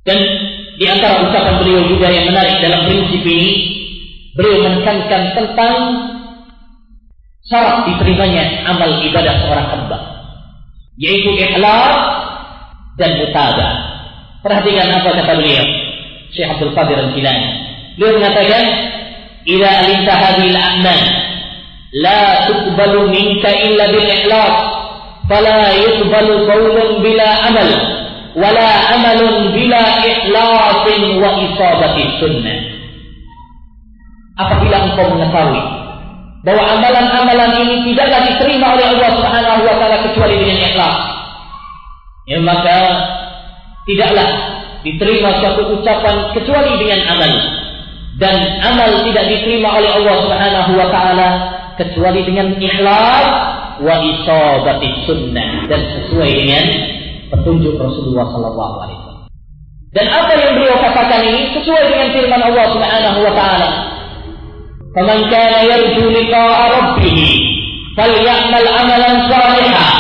S1: Dan di antara ucapan beliau juga yang menarik dalam prinsip ini beliau menekankan tentang syarat diterimanya amal ibadah seorang hamba yaitu ikhlas dan mutada. Perhatikan apa kata beliau Syekh Abdul Qadir Al-Jilani. Beliau mengatakan, "Ila alinta hadhil a'mal la tuqbalu minka illa bil ikhlas fala yuqbalu qawlun bila amal. Wala amalun bila ikhlasin wa isabati sunnah. Apabila engkau mengetahui bahwa amalan-amalan ini tidaklah diterima oleh Allah Subhanahu wa taala kecuali dengan ikhlas ya maka tidaklah diterima suatu ucapan kecuali dengan amal. Dan amal tidak diterima oleh Allah Subhanahu wa taala kecuali dengan ikhlas wa isabati sunnah dan sesuai dengan petunjuk Rasulullah sallallahu alaihi wasallam. Dan apa yang beliau katakan ini sesuai dengan firman Allah Subhanahu wa taala. "Faman kana yarju liqa'a rabbih falyamal 'amalan shalihan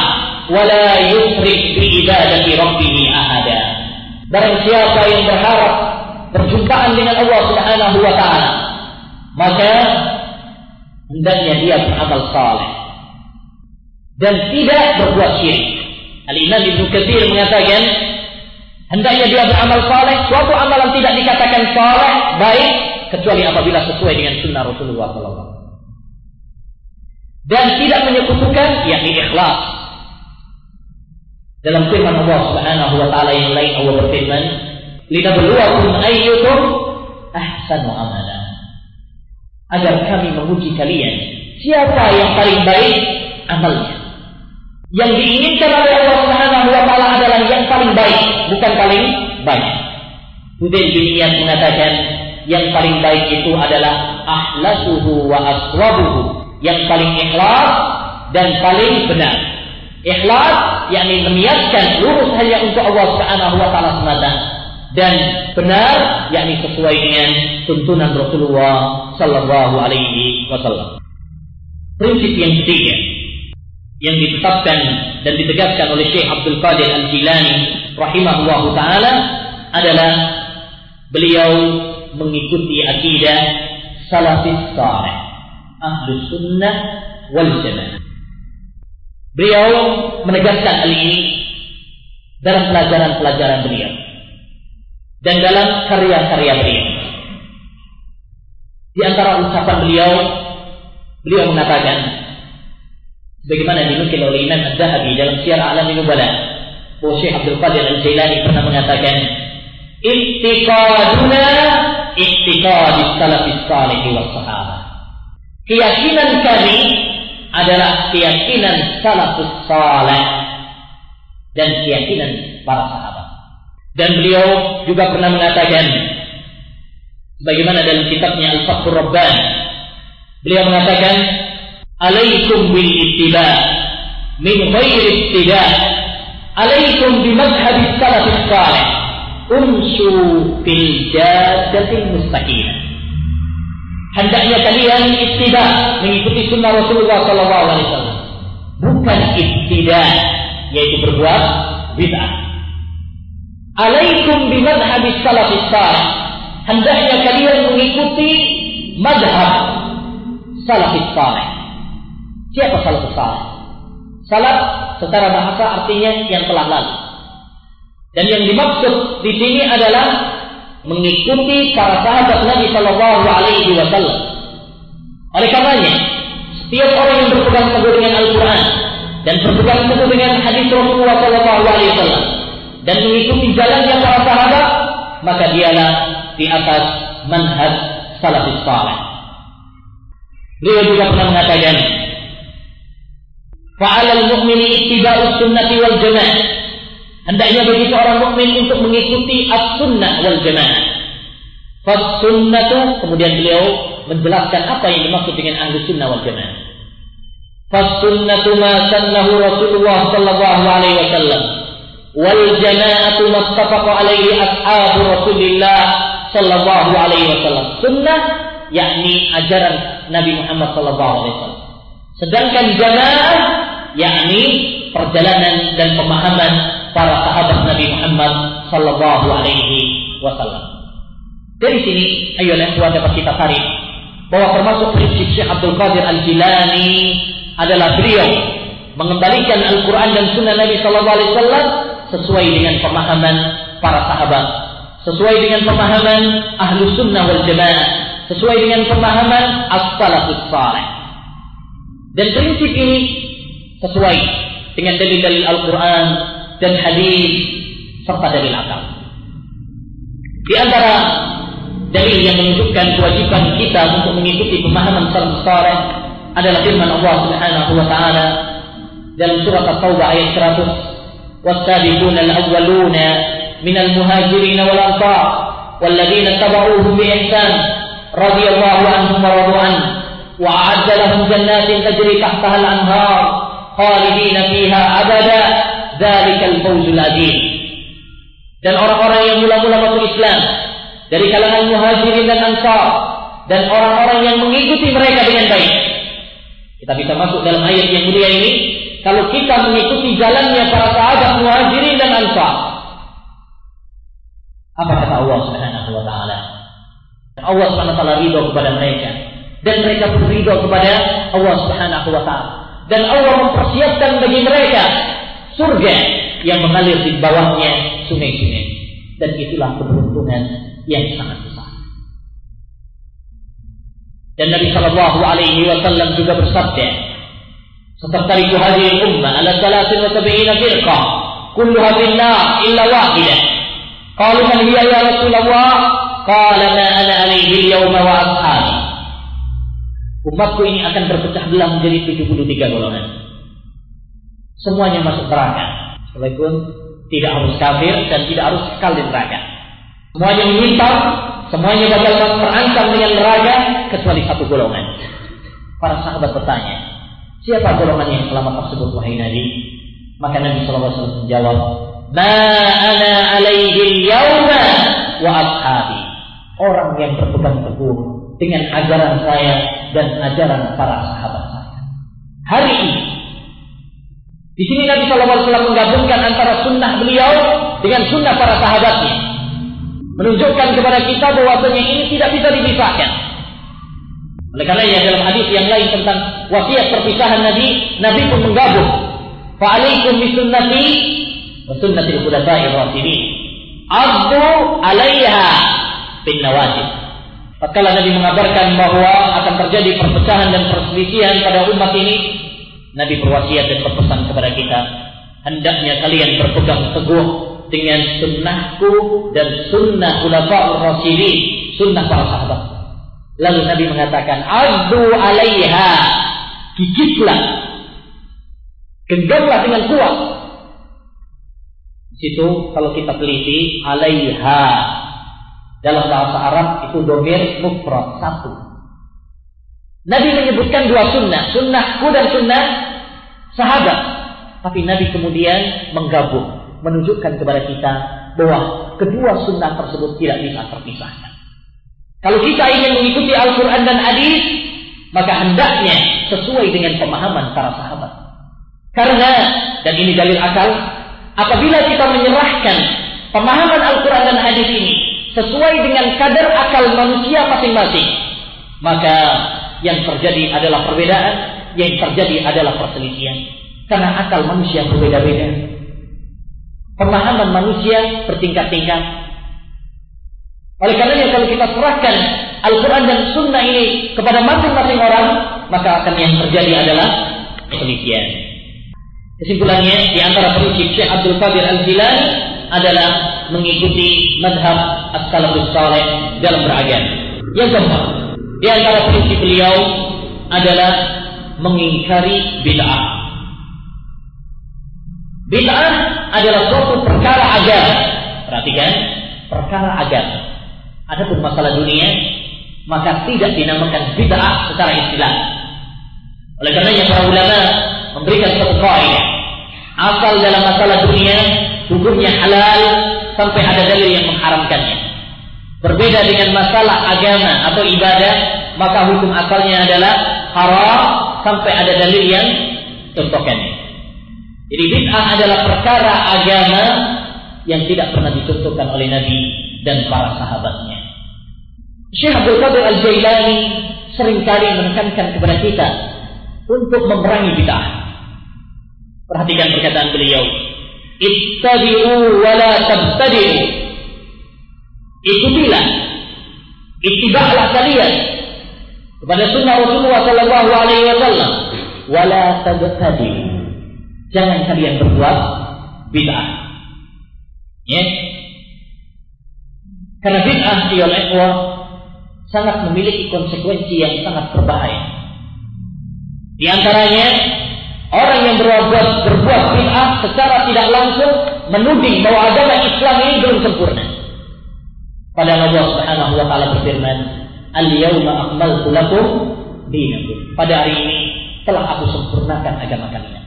S1: wa la yushrik bi ibadati rabbih ahada." Barang siapa yang berharap perjumpaan dengan Allah Subhanahu wa taala, maka hendaknya dia beramal saleh dan tidak berbuat syirik. Al-Imam Ibnu Katsir mengatakan hendaknya dia beramal saleh, suatu amalan tidak dikatakan saleh baik kecuali apabila sesuai dengan sunnah Rasulullah SAW. Dan tidak menyekutukan yakni ikhlas. Dalam firman Allah Subhanahu wa taala yang lain Allah berfirman, "Linabluwakum ayyukum ahsanu amala." Agar kami menguji kalian siapa yang paling baik amalnya. Yang diinginkan oleh Allah Subhanahu wa taala adalah yang paling baik, bukan paling banyak. Hudain bin Iyad mengatakan yang paling baik itu adalah ahlasuhu wa aswabuhu, yang paling ikhlas dan paling benar. Ikhlas yakni meniatkan lurus hanya untuk Allah Subhanahu wa taala semata dan benar yakni sesuai dengan tuntunan Rasulullah sallallahu alaihi wasallam. Prinsip yang ketiga yang ditetapkan dan ditegaskan oleh Syekh Abdul Qadir Al-Jilani rahimahullahu taala adalah beliau mengikuti akidah salafis saleh, ahlu sunnah wal jamaah. Beliau menegaskan hal ini dalam pelajaran-pelajaran beliau dan dalam karya-karya beliau. Di antara ucapan beliau, beliau mengatakan, bagaimana dinukil oleh Imam Az-Zahabi dalam Syiar Alam Nubala, bahwa Syekh Abdul Qadir Al-Jailani pernah mengatakan, "Iktiqaduna iktiqadis salafis salih was sahabah." Keyakinan kami adalah keyakinan salafus salih dan keyakinan para sahabat. Dan beliau juga pernah mengatakan bagaimana dalam kitabnya Al-Fathur Rabban beliau mengatakan alaikum bil ittiba min ghairi ittida alaikum bi madhhab salaf salih umsu fil jadatil mustaqim hendaknya kalian ittiba mengikuti sunnah Rasulullah sallallahu alaihi wasallam bukan ittida yaitu berbuat bid'ah. Alaikum bimadhabis salafis salih. Hendaknya kalian mengikuti madhab salafis salih. Siapa salafis salih? Salaf secara bahasa artinya yang telah lalu. Dan yang dimaksud di sini adalah mengikuti para sahabat Nabi Shallallahu Alaihi Wasallam. Oleh karenanya, setiap orang yang berpegang teguh dengan Al-Quran dan berpegang teguh dengan hadis Rasulullah Shallallahu Alaihi Wasallam dan mengikuti jalannya para sahabat, maka dialah di atas manhaj salafis saleh. Beliau juga pernah mengatakan, "Fa'alal mu'mini ittiba'us sunnati wal jamaah." Hendaknya bagi seorang mukmin untuk mengikuti as-sunnah wal jamaah. Fas-sunnatu kemudian beliau menjelaskan apa yang dimaksud dengan ahli sunnah wal jamaah. Fas-sunnatu ma sannahu Rasulullah sallallahu alaihi wasallam wal jamaatu mattafaqa alaihi ashabu Rasulillah sallallahu alaihi wasallam. Sunnah yakni ajaran Nabi Muhammad sallallahu alaihi wasallam. Sedangkan jamaah yakni perjalanan dan pemahaman para sahabat Nabi Muhammad sallallahu alaihi wasallam. Dari sini, ayo ikhwan dapat kita tarik bahwa termasuk prinsip Syekh Abdul Qadir Al-Jilani adalah beliau mengembalikan Al-Quran dan Sunnah Nabi Sallallahu Alaihi Wasallam sesuai dengan pemahaman para sahabat, sesuai dengan pemahaman ahlu sunnah wal jamaah, sesuai dengan pemahaman as-salafus salih. Dan prinsip ini sesuai dengan dalil-dalil Al-Quran dan hadis serta dalil akal. Di antara dalil yang menunjukkan kewajiban kita untuk mengikuti pemahaman salaf saleh adalah firman Allah Subhanahu wa taala dalam surat At-Taubah ayat 100 والسابقون الأولون من المهاجرين والأنصار والذين اتبعوهم بإحسان رضي الله عنهم ورضوا عنه وأعد لهم جنات تجري تحتها الأنهار خالدين فيها أبدا. ذلك الفوز العظيم. Dan orang-orang yang mula-mula masuk Islam dari kalangan muhajirin dan ansar dan orang-orang yang mengikuti mereka dengan baik. Kita bisa masuk dalam ayat yang mulia ini kalau kita mengikuti jalannya para sahabat muhajirin dan ansar. Apa kata Allah Subhanahu wa taala? Allah Subhanahu wa taala ridho kepada mereka dan mereka pun kepada Allah Subhanahu wa taala. Dan Allah mempersiapkan bagi mereka surga yang mengalir di bawahnya sungai-sungai. Dan itulah keberuntungan yang sangat besar. Dan Nabi Shallallahu Alaihi Wasallam juga bersabda, "Setertariku hadhihi ummah ala salasin wa sab'ina firqah, kulluha bin nar illa wahidah." Qalu man hiya ya Rasulullah? Qala ma ana alaihi al-yawma wa ashabi. Umatku ini akan berpecah belah menjadi 73 golongan semuanya masuk neraka. Walaupun tidak harus kafir dan tidak harus kekal di neraka. Semuanya menyimpang, semuanya bakal terancam dengan neraka kecuali satu golongan. Para sahabat bertanya, siapa golongan yang selamat tersebut wahai Nabi? Maka Nabi SAW menjawab, Ma ana alaihi yawma wa ashabi. Orang yang berpegang teguh dengan ajaran saya dan ajaran para sahabat saya. Hari ini di sini Nabi SAW menggabungkan antara sunnah beliau dengan sunnah para sahabatnya. Menunjukkan kepada kita bahwasanya ini tidak bisa dipisahkan. Oleh karena ya dalam hadis yang lain tentang wasiat perpisahan Nabi, Nabi pun menggabung. Fa'alaikum bisunnati wa sunnatil khulafa'i rasyidin. Abdu 'alaiha bin nawajib. Tatkala Nabi mengabarkan bahwa akan terjadi perpecahan dan perselisihan pada umat ini, Nabi berwasiat dan berpesan kepada kita, hendaknya kalian berpegang teguh dengan sunnahku dan sunnah ulama rasyidin, sunnah para sahabat. Lalu Nabi mengatakan, "Abdu 'alaiha." Gigitlah. Genggamlah dengan kuat. Di situ kalau kita teliti, 'alaiha dalam bahasa Arab itu domir mufrad satu. Nabi menyebutkan dua sunnah, sunnahku dan sunnah sahabat. Tapi Nabi kemudian menggabung, menunjukkan kepada kita bahwa kedua sunnah tersebut tidak bisa terpisahkan. Kalau kita ingin mengikuti Al-Quran dan Hadis, maka hendaknya sesuai dengan pemahaman para sahabat. Karena dan ini dalil akal, apabila kita menyerahkan pemahaman Al-Quran dan hadis ini sesuai dengan kadar akal manusia masing-masing, maka yang terjadi adalah perbedaan, yang terjadi adalah perselisihan. Karena akal manusia berbeda-beda. Pemahaman manusia bertingkat-tingkat. Oleh karenanya kalau kita serahkan Al-Quran dan Sunnah ini kepada masing-masing orang, maka akan yang terjadi adalah perselisihan. Kesimpulannya, di antara prinsip Syekh Abdul Qadir Al-Jilani adalah mengikuti madhab as-salafus saleh dalam beragama. Yang keempat, di antara prinsip beliau adalah mengingkari bid'ah. Bid'ah adalah suatu perkara agama. Perhatikan, perkara agama. Adapun masalah dunia, maka tidak dinamakan bid'ah secara istilah. Oleh karenanya para ulama memberikan satu kaidah. Asal dalam masalah dunia hukumnya halal sampai ada dalil yang mengharamkannya. Berbeda dengan masalah agama atau ibadah, maka hukum asalnya adalah haram sampai ada dalil yang contohkannya. Jadi bid'ah adalah perkara agama yang tidak pernah dicontohkan oleh Nabi dan para sahabatnya. Syekh Abdul Qadir Al-Jailani sering kali menekankan kepada kita untuk memerangi bid'ah. Perhatikan perkataan beliau. Ittabi'u wa la tabtadi'u. Ikutilah. Ittiba'lah kalian kepada sunnah Rasulullah sallallahu alaihi wasallam wa la tabtadi'u. Jangan kalian berbuat bid'ah. Ya. Karena bid'ah ya sangat memiliki konsekuensi yang sangat berbahaya. Di antaranya orang yang berbuat berbuat bid'ah secara tidak langsung menuding bahwa agama Islam ini belum sempurna. Padahal Allah Subhanahu wa taala berfirman, "Al-yauma akmaltu lakum dinakum." Pada hari ini telah aku sempurnakan agama kalian.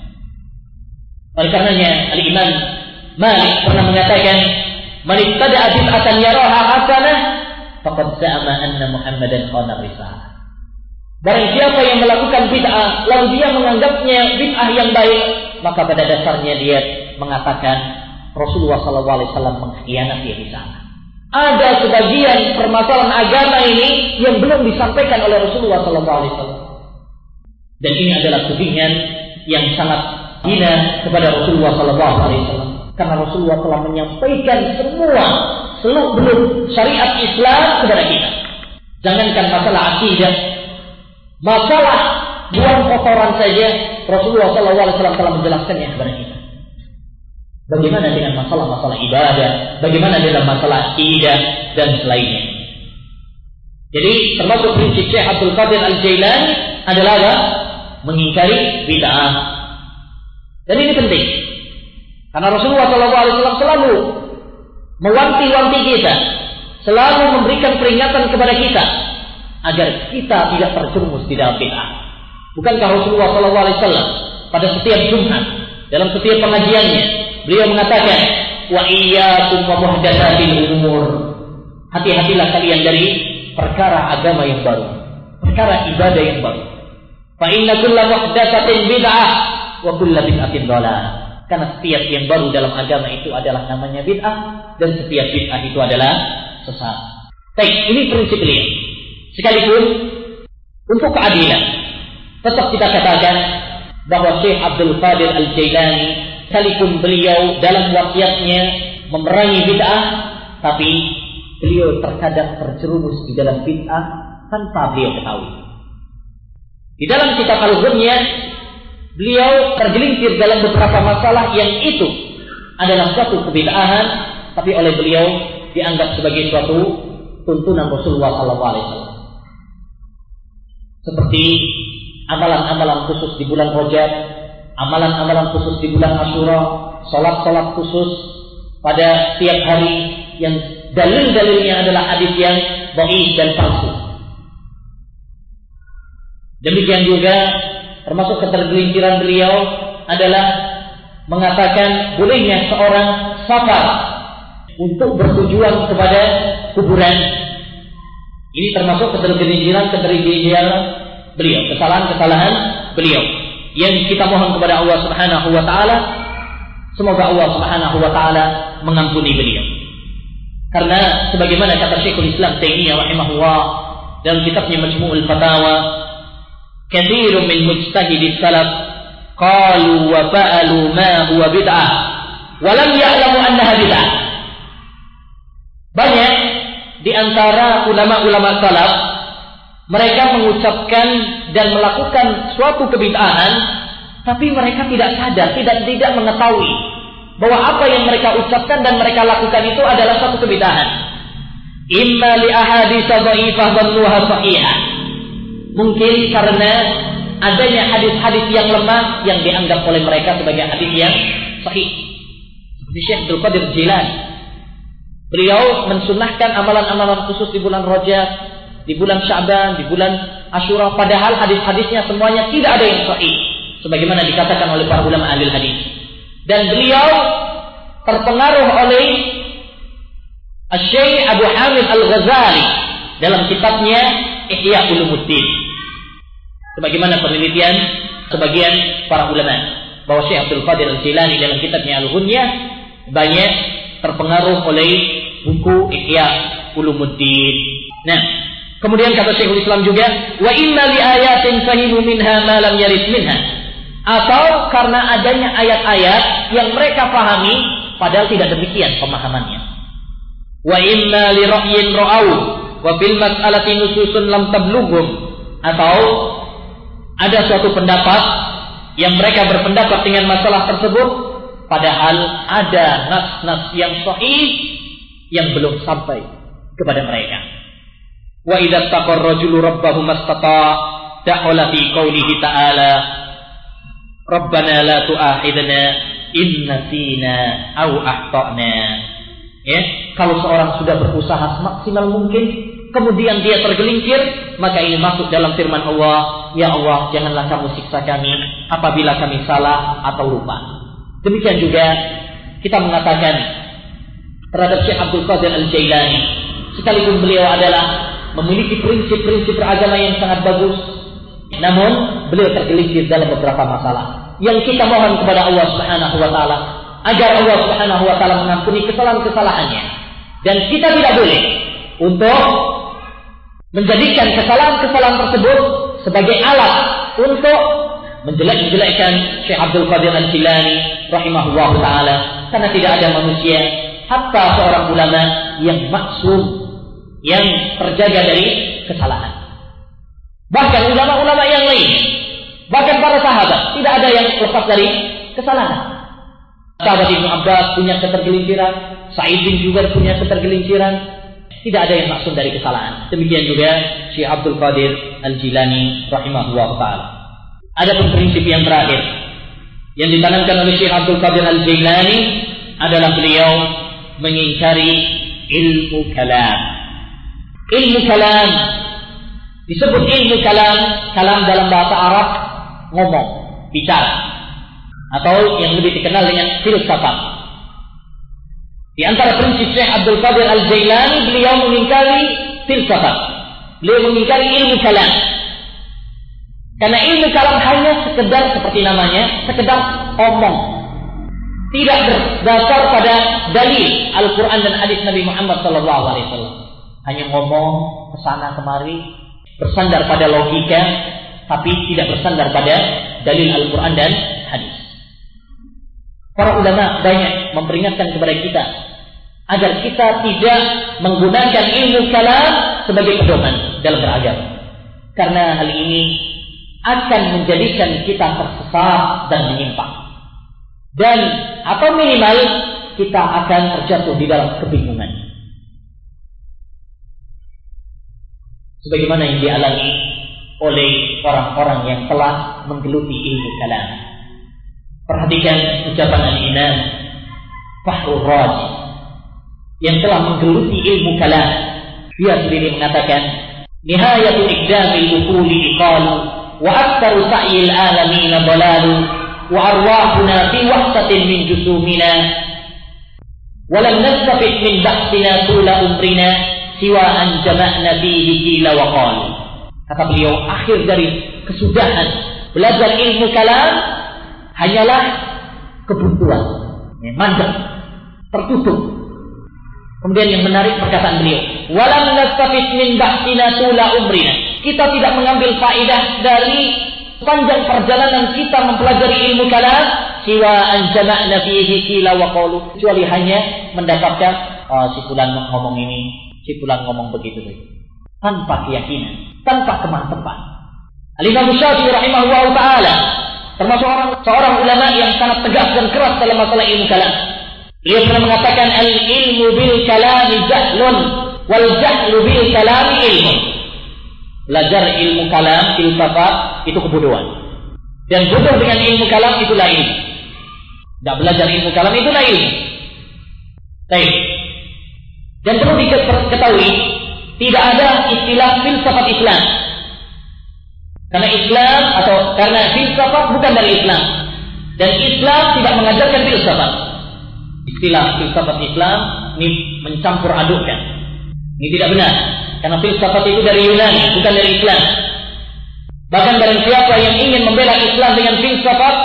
S1: Oleh karenanya Al-Imam Malik pernah mengatakan, "Man ibtada'a bid'atan yaraha hasanah faqad za'ama anna Muhammadan khana risalah. Barang siapa yang melakukan bid'ah lalu dia menganggapnya bid'ah yang baik, maka pada dasarnya dia mengatakan Rasulullah SAW mengkhianati risalah. Ada sebagian permasalahan agama ini yang belum disampaikan oleh Rasulullah SAW. Dan ini adalah tudingan yang sangat hina kepada Rasulullah SAW. Karena Rasulullah telah menyampaikan semua seluk beluk syariat Islam kepada kita. Jangankan masalah akidah, masalah buang kotoran saja Rasulullah SAW telah menjelaskannya kepada kita. Bagaimana dengan masalah-masalah ibadah, bagaimana dengan masalah akidah dan selainnya. Jadi termasuk prinsip Syekh Abdul Qadir Al-Jailani adalah apa? Mengingkari bid'ah. Dan ini penting. Karena Rasulullah SAW selalu mewanti-wanti kita, selalu memberikan peringatan kepada kita agar kita tidak terjerumus di dalam bid'ah. Bukankah Rasulullah SAW pada setiap Jumat dalam setiap pengajiannya beliau mengatakan wa iyyakum wa muhdatsatil umur. Hati-hatilah kalian dari perkara agama yang baru, perkara ibadah yang baru. Fa inna kulla muhdatsatin bid'ah wa kullu bid'atin dhalalah. Karena setiap yang baru dalam agama itu adalah namanya bid'ah dan setiap bid'ah itu adalah sesat. Baik, ini prinsip beliau. Sekalipun untuk keadilan, tetap kita katakan bahwa Syekh Abdul Qadir Al-Jailani sekalipun beliau dalam wasiatnya memerangi bid'ah, tapi beliau terkadang terjerumus di dalam bid'ah tanpa beliau ketahui. Di dalam kitab Al-Ghunyah beliau tergelincir dalam beberapa masalah yang itu adalah suatu kebid'ahan tapi oleh beliau dianggap sebagai suatu tuntunan Rasulullah SAW. Seperti amalan-amalan khusus di bulan Rajab, amalan-amalan khusus di bulan Asyura, salat-salat khusus pada tiap hari yang dalil-dalilnya adalah hadis yang baik dan palsu. Demikian juga termasuk ketergelinciran beliau adalah mengatakan bolehnya seorang safar untuk bertujuan kepada kuburan. Ini termasuk ketergelinciran ketergelinciran beliau, kesalahan-kesalahan beliau. Yang kita mohon kepada Allah Subhanahu wa taala Semoga Allah Subhanahu wa taala mengampuni beliau. Karena sebagaimana kata Syekhul Islam Taimiyah rahimahullah dalam kitabnya Majmu'ul Fatawa, katsirun min mujtahidi salaf qalu wa fa'alu ma huwa bid'ah wa ya'lamu annaha bid'ah. Banyak di antara ulama-ulama salaf mereka mengucapkan dan melakukan suatu kebid'ahan tapi mereka tidak sadar, tidak tidak mengetahui bahwa apa yang mereka ucapkan dan mereka lakukan itu adalah satu kebidahan. Imma li ahadits dhaifah dhannuha sahihah. Mungkin karena adanya hadis-hadis yang lemah yang dianggap oleh mereka sebagai hadis yang sahih. Seperti Syekh Abdul Qadir Jilani. Beliau mensunahkan amalan-amalan khusus di bulan Rajab, di bulan Syaban, di bulan Ashura padahal hadis-hadisnya semuanya tidak ada yang sahih sebagaimana dikatakan oleh para ulama ahli hadis dan beliau terpengaruh oleh Syekh Abu Hamid Al-Ghazali dalam kitabnya Ihya Ulumuddin. Sebagaimana penelitian sebagian para ulama bahwa Syekh Abdul Qadir Al-Jilani dalam kitabnya Al-Ghunyah banyak terpengaruh oleh buku Ihya Ulumuddin. Nah, kemudian kata Syekhul Islam juga, wa inna li ayatin fahimu minha ma lam yarid minha atau karena adanya ayat-ayat yang mereka pahami padahal tidak demikian pemahamannya. Wa inna li ra'yin ra'au wa bil mas'alati nususun lam tablughum atau ada suatu pendapat yang mereka berpendapat dengan masalah tersebut padahal ada nas-nas yang sahih yang belum sampai kepada mereka. Wa idza taqarra rajulu rabbahu mastata da'ala fi qoulihi ta'ala Rabbana la tu'akhidna in nasina aw akhtana. Ya, kalau seorang sudah berusaha semaksimal mungkin kemudian dia tergelincir, maka ini masuk dalam firman Allah, "Ya Allah, janganlah kamu siksa kami apabila kami salah atau lupa." Demikian juga kita mengatakan terhadap Syekh Abdul Qadir Al-Jailani, sekalipun beliau adalah memiliki prinsip-prinsip beragama yang sangat bagus, namun beliau tergelincir dalam beberapa masalah. Yang kita mohon kepada Allah Subhanahu wa taala agar Allah Subhanahu wa taala mengampuni kesalahan-kesalahannya. Dan kita tidak boleh untuk menjadikan kesalahan-kesalahan tersebut sebagai alat untuk menjelek-jelekkan Syekh Abdul Qadir Al-Jilani rahimahullah taala karena tidak ada manusia hatta seorang ulama yang maksum yang terjaga dari kesalahan. Bahkan ulama-ulama yang lain, bahkan para sahabat, tidak ada yang lepas dari kesalahan. Sahabat Ibnu Abbas punya ketergelinciran, Sa'id bin Jubair punya ketergelinciran, tidak ada yang maksud dari kesalahan. Demikian juga Syekh Abdul Qadir Al-Jilani rahimahullah taala. Ada pun prinsip yang terakhir yang ditanamkan oleh Syekh Abdul Qadir Al-Jilani adalah beliau mengingkari ilmu kalam. Ilmu kalam Disebut ilmu kalam, kalam dalam bahasa Arab ngomong, bicara. Atau yang lebih dikenal dengan filsafat. Di antara prinsip Syekh Abdul Qadir Al-Jailani, beliau mengingkari filsafat. Beliau mengingkari ilmu kalam. Karena ilmu kalam hanya sekedar seperti namanya, sekedar omong. Tidak berdasar pada dalil Al-Quran dan hadis Nabi Muhammad SAW. Hanya ngomong ke sana kemari, bersandar pada logika tapi tidak bersandar pada dalil Al-Quran dan hadis. Para ulama banyak memperingatkan kepada kita agar kita tidak menggunakan ilmu kalam sebagai pedoman dalam beragama. Karena hal ini akan menjadikan kita tersesat dan menyimpang. Dan atau minimal kita akan terjatuh di dalam kebingungan. sebagaimana yang dialami oleh orang-orang yang telah menggeluti ilmu kalam. Perhatikan ucapan al-Imam Fahrul Raji yang telah menggeluti ilmu kalam. Dia sendiri mengatakan, "Nihayatu iqdamil uquli iqalu wa aktsaru sa'yil alamin dalalu wa arwahuna fi wahsatin min jusumina nastafid min bahsina tula umrina." siwa an jama'na fihi qila wa qal. Kata beliau, akhir dari kesudahan belajar ilmu kalam hanyalah kebuntuan. Ya, mandek, tertutup. Kemudian yang menarik perkataan beliau, "Walam nastafid min bahtina tula umrina." Kita tidak mengambil faedah dari panjang perjalanan kita mempelajari ilmu kalam siwa an jama'na fihi qila wa qalu kecuali hanya mendapatkan oh, si fulan ngomong ini, si fulan ngomong begitu tanpa keyakinan, tanpa kemantapan. Al-Imam Syafi'i rahimahullah taala termasuk orang seorang ulama yang sangat tegas dan keras dalam masalah ilmu kalam. Beliau pernah mengatakan al-ilmu bil kalam jahlun wal jahlu bil kalam ilmu. Belajar ilmu kalam, filsafat itu kebodohan. Dan bodoh dengan ilmu kalam itu lain. Tidak belajar ilmu kalam itu lain. Baik. Dan perlu diketahui tidak ada istilah filsafat Islam. Karena Islam atau karena filsafat bukan dari Islam. Dan Islam tidak mengajarkan filsafat. Istilah filsafat Islam ini mencampur adukkan. Ini tidak benar. Karena filsafat itu dari Yunani, bukan dari Islam. Bahkan barang siapa yang ingin membela Islam dengan filsafat,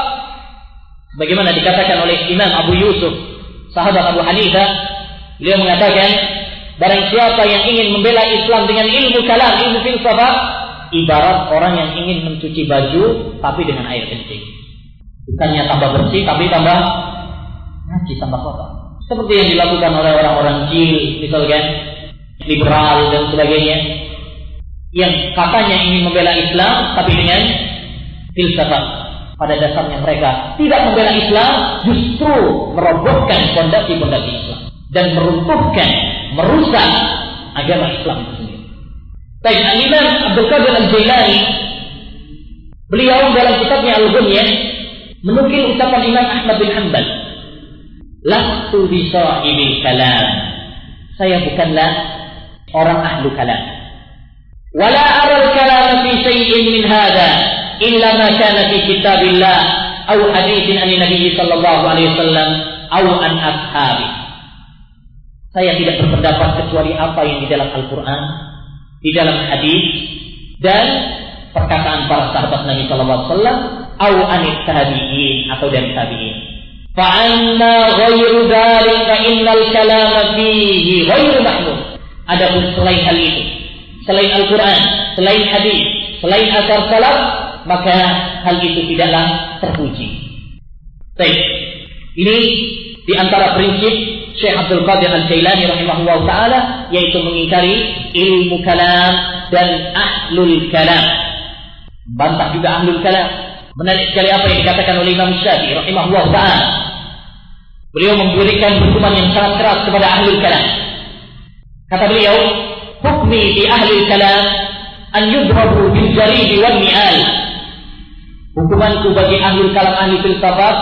S1: bagaimana dikatakan oleh Imam Abu Yusuf, sahabat Abu Hanifah, beliau mengatakan, Barang siapa yang ingin membela Islam dengan ilmu kalam, ilmu filsafat, ibarat orang yang ingin mencuci baju tapi dengan air kencing. Bukannya tambah bersih tapi tambah najis tambah kotor. Seperti yang dilakukan oleh orang-orang jil, misalkan liberal dan sebagainya, yang katanya ingin membela Islam tapi dengan filsafat. Pada dasarnya mereka tidak membela Islam, justru merobohkan fondasi-fondasi Islam dan meruntuhkan, merusak agama Islam itu sendiri. Baik, Al-Imam Abdul Qadir Al-Jailani beliau dalam kitabnya Al-Ghunyah menukil ucapan Imam Ahmad bin Hanbal. Lastu bi sahibil kalam. Saya bukanlah orang ahlu kalam. Wala ara al-kalam fi shay'in min hadha illa ma kana fi kitabillah aw hadithin an Nabi sallallahu alaihi wasallam aw an ashabi. Saya tidak berpendapat kecuali apa yang di dalam Al-Quran, di dalam hadis, dan perkataan para sahabat Nabi Sallallahu Alaihi Wasallam, au anit tabi'in atau dari tabi'in. Fa'anna ghairu dzalik fa innal kalam fihi ghairu mahmud. Adapun selain hal itu, selain Al-Quran, selain hadis, selain asar salaf, maka hal itu tidaklah terpuji. Baik, ini di antara prinsip Syekh Abdul Qadir Al-Jailani rahimahullah taala yaitu mengingkari ilmu kalam dan ahlul kalam. Bantah juga ahlul kalam. Menarik sekali apa yang dikatakan oleh Imam Syafi'i rahimahullah taala. Beliau memberikan hukuman yang sangat keras kepada ahlul kalam. Kata beliau, "Hukmi di ahlul kalam an yudrabu bil jaridi wal mi'al." Hukumanku bagi ahlul kalam ahli filsafat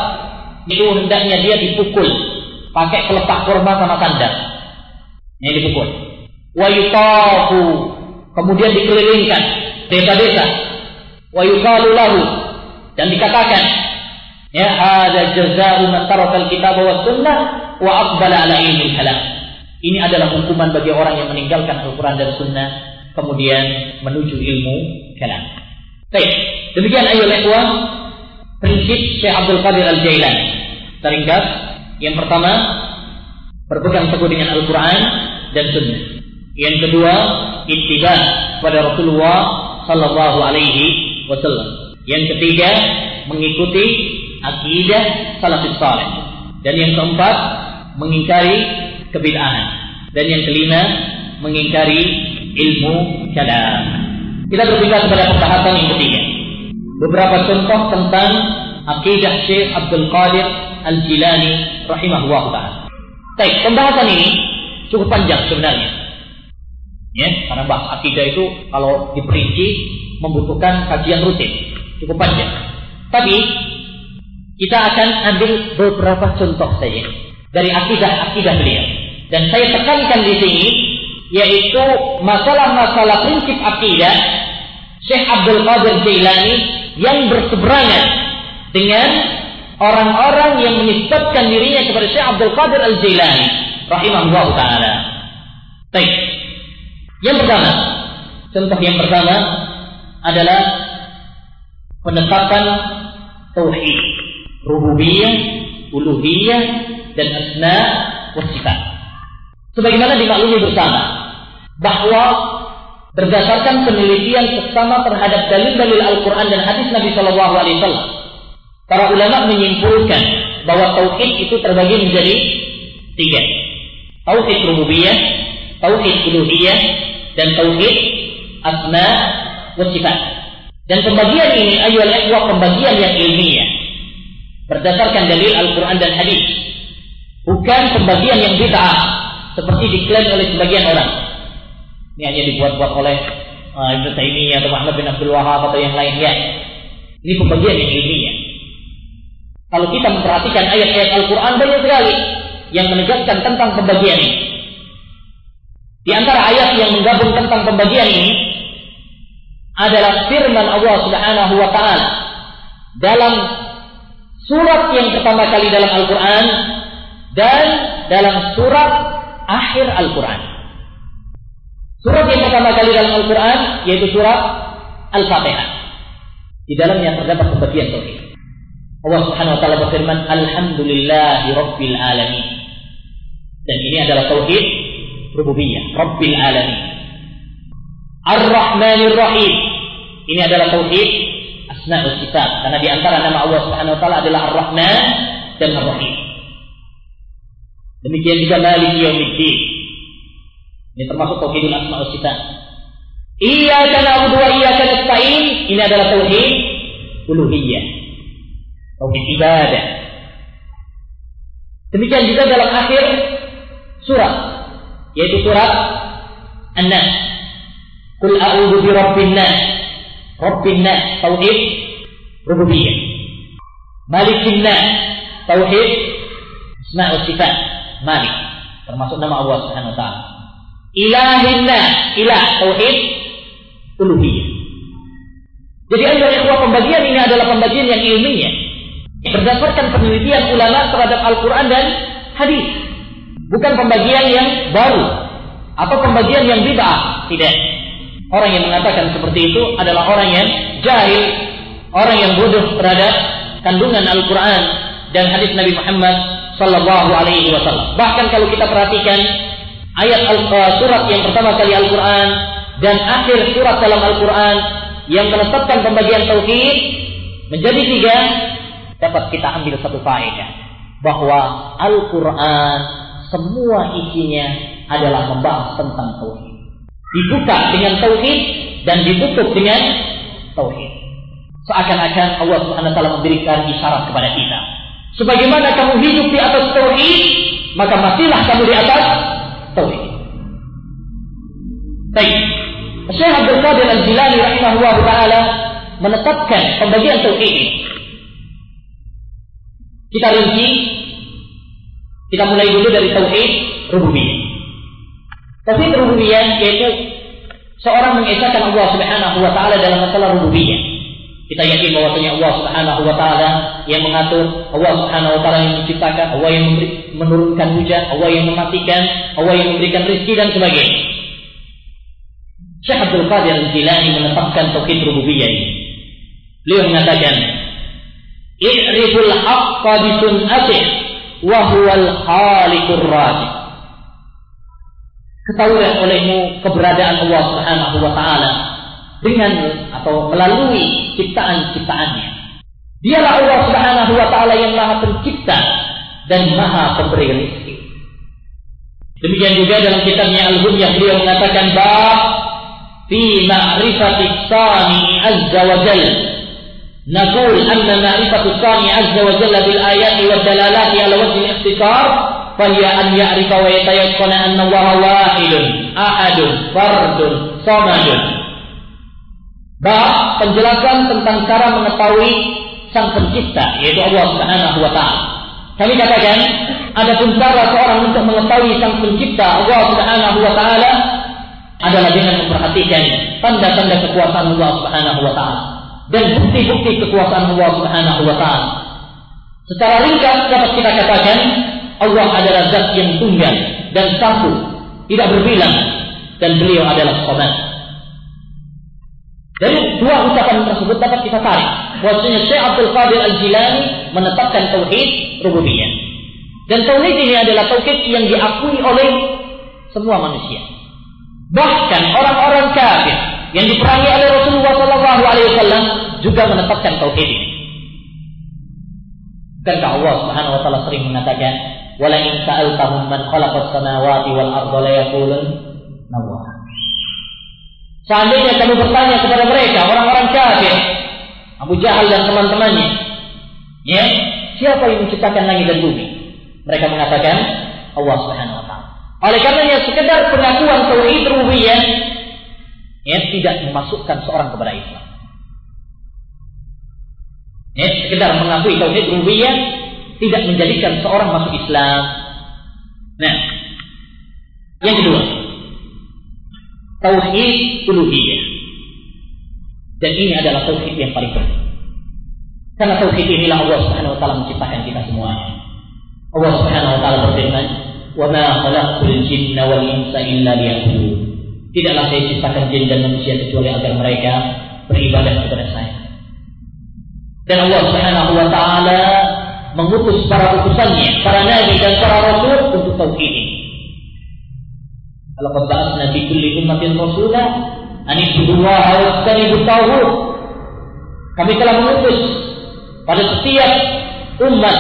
S1: itu hendaknya dia dipukul pakai kelepak kurma sama sandal. Ini dipukul. Wa yutafu, kemudian dikelilingkan desa-desa. Wa yuqalu lahu dan dikatakan ya ada jazaa'u man taraka al-kitab wa sunnah wa aqbala ala ilmi kalam. Ini adalah hukuman bagi orang yang meninggalkan Al-Quran dan Sunnah kemudian menuju ilmu kalam. Baik, demikian ayo ikhwan prinsip Syekh Abdul Qadir Al-Jailani. Teringkas yang pertama, berpegang teguh dengan Al-Quran dan Sunnah. Yang kedua, ittiba pada Rasulullah Sallallahu Alaihi Wasallam. Yang ketiga, mengikuti akidah salafus saleh. Dan yang keempat, mengingkari kebid'ahan. Dan yang kelima, mengingkari ilmu kalam. Kita berpindah kepada pembahasan yang ketiga. Beberapa contoh tentang akidah Syekh Abdul Qadir Al-Jilani rahimahullah taala. Baik, pembahasan ini cukup panjang sebenarnya. Ya, karena bahas akidah itu kalau diperinci membutuhkan kajian rutin, cukup panjang. Tapi kita akan ambil beberapa contoh saja dari akidah-akidah beliau. Dan saya tekankan di sini yaitu masalah-masalah prinsip akidah Syekh Abdul Qadir Jailani yang berseberangan dengan orang-orang yang menisbatkan dirinya kepada Syekh Abdul Qadir Al-Jailani rahimahullah taala. Baik. Yang pertama, contoh yang pertama adalah penetapan tauhid, rububiyah, uluhiyah, dan asna wa sifat. Sebagaimana dimaklumi bersama bahwa berdasarkan penelitian sesama terhadap dalil-dalil Al-Quran dan hadis Nabi Shallallahu Alaihi Wasallam, para ulama menyimpulkan bahwa tauhid itu terbagi menjadi tiga: tauhid rububiyah, tauhid uluhiyah, dan tauhid asma wa sifat. Dan pembagian ini ayol ikhwah pembagian yang ilmiah berdasarkan dalil Al-Quran dan hadis. Bukan pembagian yang bid'ah seperti diklaim oleh sebagian orang. Ini hanya dibuat-buat oleh uh, Ibnu Taimiyah atau Muhammad bin Abdul Wahab atau yang lainnya. Ini pembagian yang ilmiah. Kalau kita memperhatikan ayat-ayat Al-Quran banyak sekali yang menegaskan tentang pembagian ini. Di antara ayat yang menggabung tentang pembagian ini adalah firman Allah Subhanahu wa taala dalam surat yang pertama kali dalam Al-Quran dan dalam surat akhir Al-Quran. Surat yang pertama kali dalam Al-Quran yaitu surat Al-Fatihah. Di dalamnya terdapat pembagian tauhid. Allah Subhanahu wa taala berfirman, "Alhamdulillahi rabbil alamin." Dan ini adalah tauhid rububiyah, rabbil alamin. Ar-Rahmanir Rahim. Ini adalah tauhid asmaul sifat karena di antara nama Allah Subhanahu wa taala adalah Ar-Rahman dan Ar-Rahim. Demikian juga Malik Yaumiddin. Ini termasuk tauhidul asmaul sifat. Iyyaka na'budu wa iyyaka nasta'in. Ini adalah tauhid uluhiyah. Tauhid ibadah. Demikian juga dalam akhir surat yaitu surat An-Nas. Qul a'udzu bi rabbin nas Rabbin Nas tauhid rububiyah. Malikin Nas tauhid asma wa sifat. Malik termasuk nama Allah Subhanahu wa taala. Ilahin Nas ilah tauhid uluhiyah. Jadi ayat ikhwah pembagian ini adalah pembagian yang ilmiah. Berdasarkan penelitian ulama terhadap Al-Quran dan hadis. Bukan pembagian yang baru. Atau pembagian yang bid'ah. Tidak. Orang yang mengatakan seperti itu adalah orang yang jahil, orang yang bodoh terhadap kandungan Al-Quran dan hadis Nabi Muhammad Sallallahu Alaihi Wasallam. Bahkan kalau kita perhatikan ayat Al uh, surat yang pertama kali Al-Quran dan akhir surat dalam Al-Quran yang menetapkan pembagian tauhid menjadi tiga, dapat kita ambil satu faedah bahwa Al-Quran semua isinya adalah membahas tentang tauhid dibuka dengan tauhid dan ditutup dengan tauhid. Seakan-akan Allah Subhanahu taala memberikan isyarat kepada kita. Sebagaimana kamu hidup di atas tauhid, maka matilah kamu di atas tauhid. Baik. Syekh Abdul Qadir Al-Jilani rahimahullah taala menetapkan pembagian tauhid ini. Kita rinci kita mulai dulu dari tauhid rububiyah. Tauhid rububiyah yaitu seorang mengesahkan Allah Subhanahu wa taala dalam masalah rububiyah. Kita yakin bahwasanya Allah Subhanahu wa taala yang mengatur, Allah Subhanahu wa taala yang menciptakan, Allah yang memberi, menurunkan hujan, Allah yang mematikan, Allah yang memberikan rezeki dan sebagainya. Syekh Abdul Qadir Al-Jilani menetapkan tauhid rububiyah ini. Beliau mengatakan, "I'riful haqqa bi sun'atih wa huwal khaliqur razik." Ketahuilah olehmu keberadaan Allah Subhanahu wa taala dengan atau melalui ciptaan-ciptaannya. Dialah Allah Subhanahu wa taala yang Maha Pencipta dan Maha Pemberi rezeki. Demikian juga dalam kitabnya Al-Hunyah beliau mengatakan bab fi ma'rifati sani azza wa jalla. Sani azza wa jalla bil ayati wa dalalati Fahya an ya'rifa wa yatayaqqana anna Allah wahidun, ahadun, fardun, samadun. Bab penjelasan tentang cara mengetahui sang pencipta yaitu Allah Subhanahu wa taala. Kami katakan ada pun cara seorang untuk mengetahui sang pencipta Allah Subhanahu wa taala adalah dengan memperhatikan tanda-tanda kekuasaan Allah Subhanahu wa taala dan bukti-bukti kekuasaan Allah Subhanahu wa taala. Secara ringkas dapat kita katakan Allah adalah zat yang tunggal dan satu, tidak berbilang dan beliau adalah sobat. Dari dua ucapan tersebut dapat kita tarik bahwasanya Syekh Abdul Qadir Al-Jilani menetapkan tauhid rububiyah. Dan tauhid ini adalah tauhid yang diakui oleh semua manusia. Bahkan orang-orang kafir yang diperangi oleh Rasulullah Sallallahu Alaihi Wasallam juga menetapkan tauhid ini. Bukankah Allah Subhanahu Wa Taala sering mengatakan, "Wala in sa'altahum man khalaqas samawati wal arda la yaqulun Allah." Seandainya kamu bertanya kepada mereka, orang-orang kafir, Abu Jahal dan teman-temannya, ya, siapa yang menciptakan langit dan bumi? Mereka mengatakan Allah Subhanahu taala. Oleh karenanya sekedar pengakuan tauhid rububiyah ya tidak memasukkan seorang kepada Islam. Ya, sekedar mengakui tauhid rububiyah tidak menjadikan seorang masuk Islam. Nah, yang kedua, tauhid uluhiyah. Dan ini adalah tauhid yang paling penting. Karena tauhid inilah Allah Subhanahu wa taala menciptakan kita semuanya. Allah Subhanahu wa taala berfirman, "Wa ma khalaqtul jinna wal insa illa liya'budun." Tidaklah saya ciptakan jin dan manusia kecuali agar mereka beribadah kepada saya. Dan Allah Subhanahu wa taala mengutus para utusannya, para nabi dan para rasul untuk tauhid ini. Laqad ba'atsna fi kulli ummatin rasula an ibudullaha wa istanibu tauhid. Kami telah mengutus pada setiap umat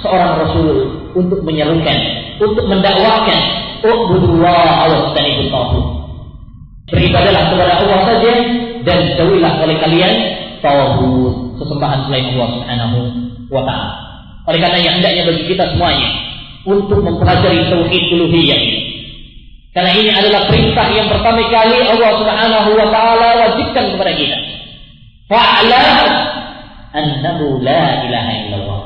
S1: seorang rasul untuk menyerukan, untuk mendakwakan ubudullah wa istanibu tauhid. Beribadalah kepada Allah saja dan jauhilah oleh kalian tauhid, sesembahan selain Allah Subhanahu wa taala. Oleh karena yang hendaknya bagi kita semuanya untuk mempelajari tauhid uluhiyah ini karena ini adalah perintah yang pertama kali Allah Subhanahu wa taala wajibkan kepada kita. Fa'lam annahu la ilaha illallah.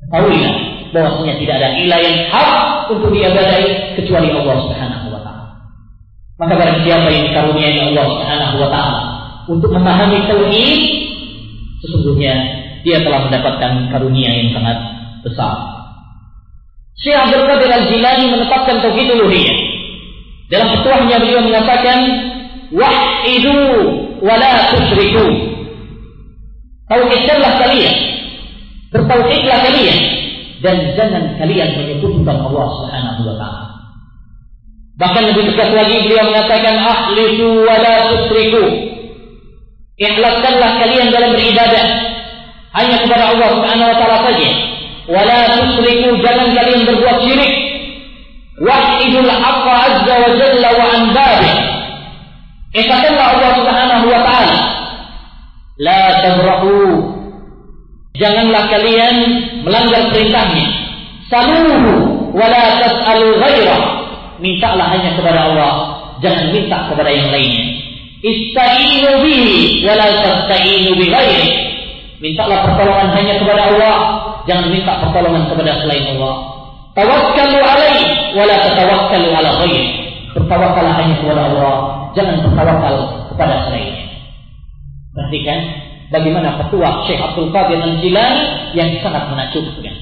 S1: Ketahuilah bahwasanya tidak ada ilah yang hak untuk diibadahi kecuali Allah Subhanahu wa taala. Maka barang siapa yang dikaruniai Allah Subhanahu wa taala untuk memahami tauhid, sesungguhnya dia telah mendapatkan karunia yang sangat besar. Syekh Abdul Qadir Al-Jilani menetapkan tauhid uluhiyah. Dalam petuahnya beliau mengatakan wahidu wa la tusyriku. Tauhidkanlah kalian. Bertauhidlah kalian dan jangan kalian menyebutkan Allah Subhanahu wa taala. Bahkan lebih tegas lagi beliau mengatakan ahlisu wa la tusyriku. Ikhlaskanlah kalian dalam beribadah hanya kepada Allah Subhanahu wa taala saja. Wala tusriku jangan kalian berbuat syirik. Wahidul haqqa azza wa jalla wa an babi Katakanlah Allah Subhanahu wa taala la tabrahu. Janganlah kalian melanggar perintahnya. Saluhu wala tas'alu ghairah mintalah hanya kepada Allah jangan minta kepada yang lainnya. Ista'inu bihi wala tasta'inu bi ghairi mintalah pertolongan hanya kepada Allah Jangan minta pertolongan kepada selain Allah. Tawakkalu alaih wala tatawakkalu ala ghairi. Bertawakallah hanya kepada Allah, jangan bertawakal kepada selainnya. Perhatikan bagaimana petua Syekh Abdul Qadir Al-Jilani yang sangat menakjubkan.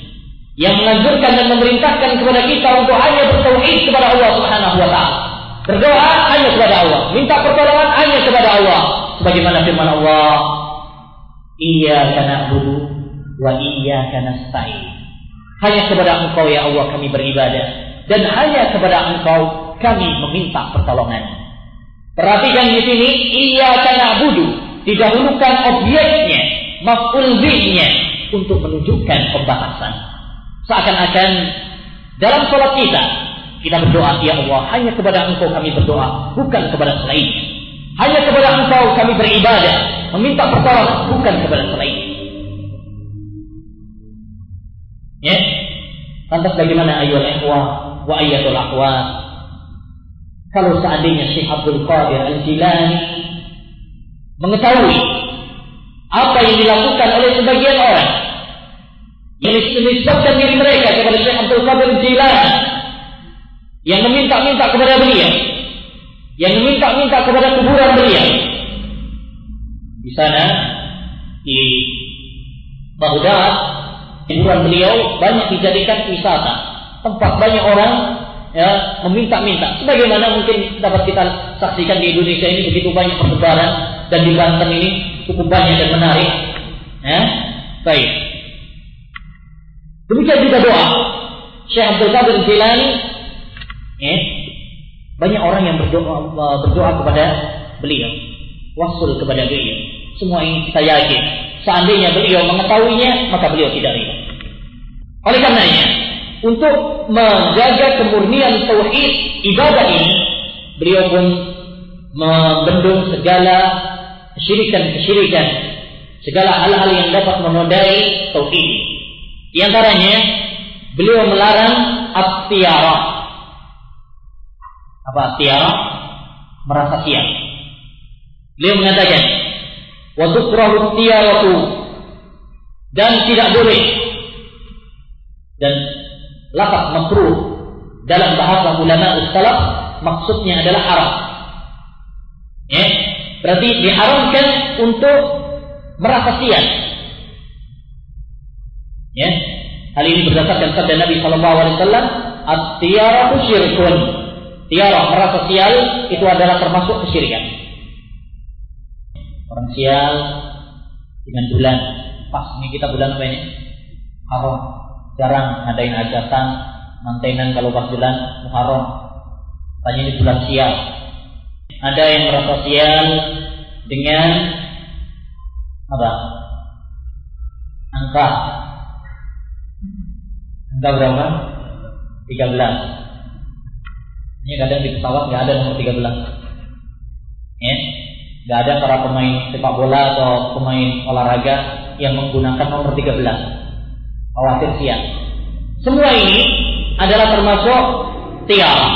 S1: Yang menganjurkan dan memerintahkan kepada kita untuk hanya bertauhid kepada Allah Subhanahu wa taala. Berdoa hanya kepada Allah, minta pertolongan hanya kepada Allah. Sebagaimana firman Allah, Iyyaka na'budu wa iyyaka nasta'in. Hanya kepada Engkau ya Allah kami beribadah dan hanya kepada Engkau kami meminta pertolongan. Perhatikan di sini iyyaka na'budu didahulukan objeknya, maf'ul bihnya untuk menunjukkan pembahasan. Seakan-akan dalam sholat kita kita berdoa ya Allah hanya kepada Engkau kami berdoa bukan kepada selain. Hanya kepada Engkau kami beribadah meminta pertolongan bukan kepada selain. Ya. Lantas bagaimana ayol ikhwah wa ayatul akhwat? Kalau seandainya Syekh Abdul Qadir Al-Jilani mengetahui apa yang dilakukan oleh sebagian orang yang menisbahkan diri mereka kepada Syekh Abdul Qadir Al-Jilani yang meminta-minta kepada beliau yang meminta-minta kepada kuburan beliau di sana di Baghdad kuburan beliau banyak dijadikan wisata. Tempat banyak orang ya meminta-minta. Sebagaimana mungkin dapat kita saksikan di Indonesia ini begitu banyak persebaran dan di Banten ini cukup banyak dan menarik. Ya, baik. Demikian juga doa. Syekh Abdul Qadir Jilani eh, banyak orang yang berdoa berdoa kepada beliau, wasul kepada beliau. Semua ini kita yakin. Seandainya beliau mengetahuinya, maka beliau tidak ridha. Oleh karenanya, untuk menjaga kemurnian tauhid ibadah ini, beliau pun membendung segala kesyirikan-kesyirikan, segala hal-hal yang dapat menodai tauhid. Di antaranya, beliau melarang at-tiara. Apa tiara? Merasa siap. Beliau mengatakan, "Wa tukrahu tiaratu" dan tidak boleh dan lafaz makruh dalam bahasa ulama salaf maksudnya adalah haram. Ya, berarti diharamkan untuk merasa siap. Ya, hal ini berdasarkan sabda Nabi Shallallahu Alaihi Wasallam, "At-tiaratu syirkun." Tiara merasa sial itu adalah termasuk kesyirikan. Orang sial dengan bulan, pas ini kita bulan apa ini? Haram. Jarang ngadain hajatan, mantenan kalau pas bulan Muharram. Tanya ini bulan sial. Ada yang merasa sial dengan apa? Angka. Angka berapa? 13. Ini kadang di pesawat nggak ada nomor 13. Ya, nggak ada para pemain sepak bola atau pemain olahraga yang menggunakan nomor 13. Khawatir siap. Semua ini adalah termasuk tiara.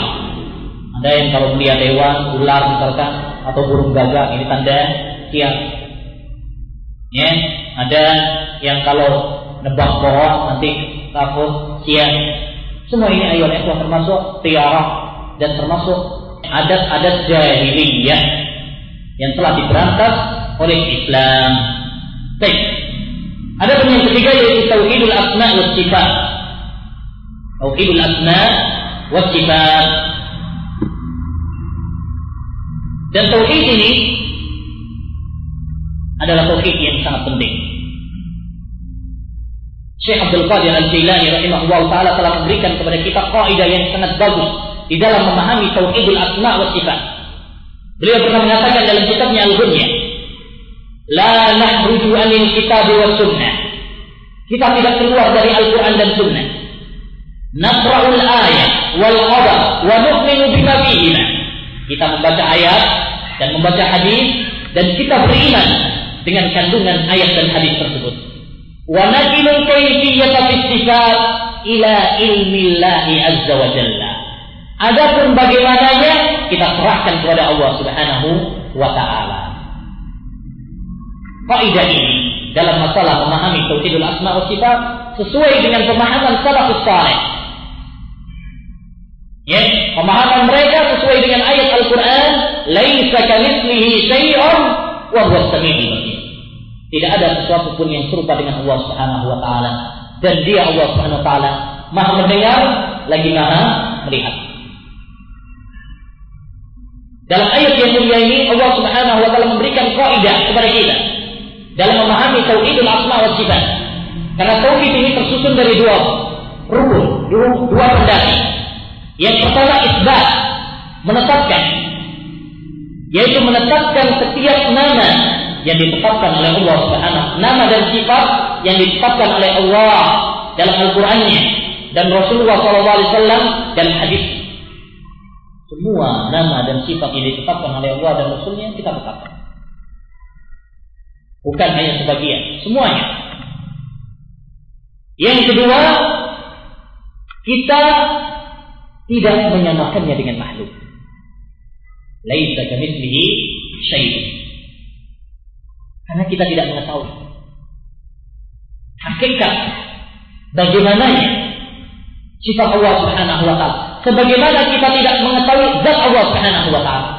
S1: Ada yang kalau melihat hewan, ular misalkan, atau burung gagak, ini tanda siap. Ya, ada yang kalau nebak pohon nanti takut siap. Semua ini itu termasuk tiara dan termasuk adat-adat jahiliyah yang telah diberantas oleh Islam. Baik. Ada pun yang ketiga yaitu tauhidul asma wa sifat. Tauhidul asma wa sifat. Dan tauhid ini adalah tauhid yang sangat penting. Syekh Abdul Qadir Al-Jailani rahimahullah taala telah memberikan kepada kita kaidah yang sangat bagus di dalam memahami tauhidul asma wa sifat. Beliau pernah mengatakan dalam kitabnya Al-Ghunya, "La nahruju anil kitab wa sunnah." Kita tidak keluar dari Al-Qur'an dan Sunnah. Naqra'ul ayat wal khabar wa nu'minu bima fihima. Kita membaca ayat dan membaca hadis dan kita beriman dengan kandungan ayat dan hadis tersebut. Wa nakilu kayfiyata sifat ila ilmi Allah azza wa jalla. Adapun bagaimananya kita serahkan kepada Allah Subhanahu wa taala. Kaidah ini dalam masalah memahami tauhidul asma wa sifat sesuai dengan pemahaman salafus saleh. Ya, pemahaman mereka sesuai dengan ayat Al-Qur'an, "Laisa kamitslihi syai'un wa huwa basir." Tidak ada sesuatu pun yang serupa dengan Allah Subhanahu wa taala dan dia Allah Subhanahu wa taala Maha mendengar lagi Maha melihat. Dalam ayat yang mulia ini Allah Subhanahu wa taala memberikan kaidah kepada kita dalam memahami tauhidul asma wa sifat. Karena tauhid ini tersusun dari dua rukun, dua, dua. Yang pertama isbat, menetapkan yaitu menetapkan setiap nama yang ditetapkan oleh Allah Subhanahu nama dan sifat yang ditetapkan oleh Allah dalam Al-Qur'annya dan Rasulullah SAW dalam hadis semua nama dan sifat yang ditetapkan oleh Allah dan Rasulnya kita tetapkan. Bukan hanya sebagian, semuanya. Yang kedua, kita tidak menyamakannya dengan makhluk. Laisa kamitslihi syai'un. Karena kita tidak mengetahui hakikat bagaimananya sifat Allah Subhanahu wa taala sebagaimana kita tidak mengetahui zat Allah Subhanahu wa taala.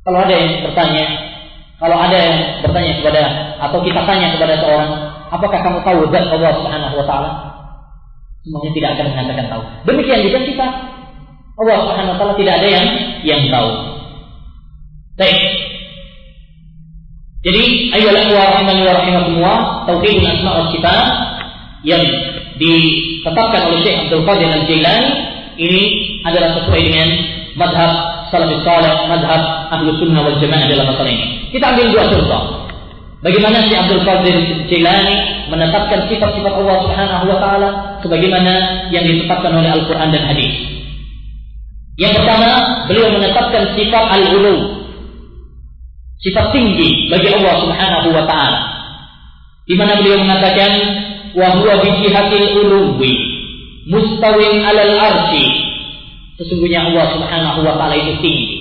S1: Kalau ada yang bertanya, kalau ada yang bertanya kepada atau kita tanya kepada seorang, apakah kamu tahu zat Allah Subhanahu wa taala? Semuanya tidak akan mengatakan tahu. Demikian juga kita. Allah Subhanahu wa taala tidak ada yang yang tahu. Baik. Jadi ayolah wa rahimani wa rahimakumullah, tauhidul asma wa sifat yang ditetapkan oleh Syekh Abdul Qadir Al-Jailani ini adalah sesuai dengan madhab salafus salih, madhab ahlu sunnah wal jamaah dalam masalah ini. Kita ambil dua contoh. Bagaimana Syekh Abdul Qadir Jailani menetapkan sifat-sifat Allah Subhanahu wa taala sebagaimana yang ditetapkan oleh Al-Qur'an dan hadis. Yang pertama, beliau menetapkan sifat al-ulu. Sifat tinggi bagi Allah Subhanahu wa taala. Di mana beliau mengatakan wa huwa bi jihatil uluwi mustawin 'alal arsy. Sesungguhnya Allah Subhanahu wa taala itu tinggi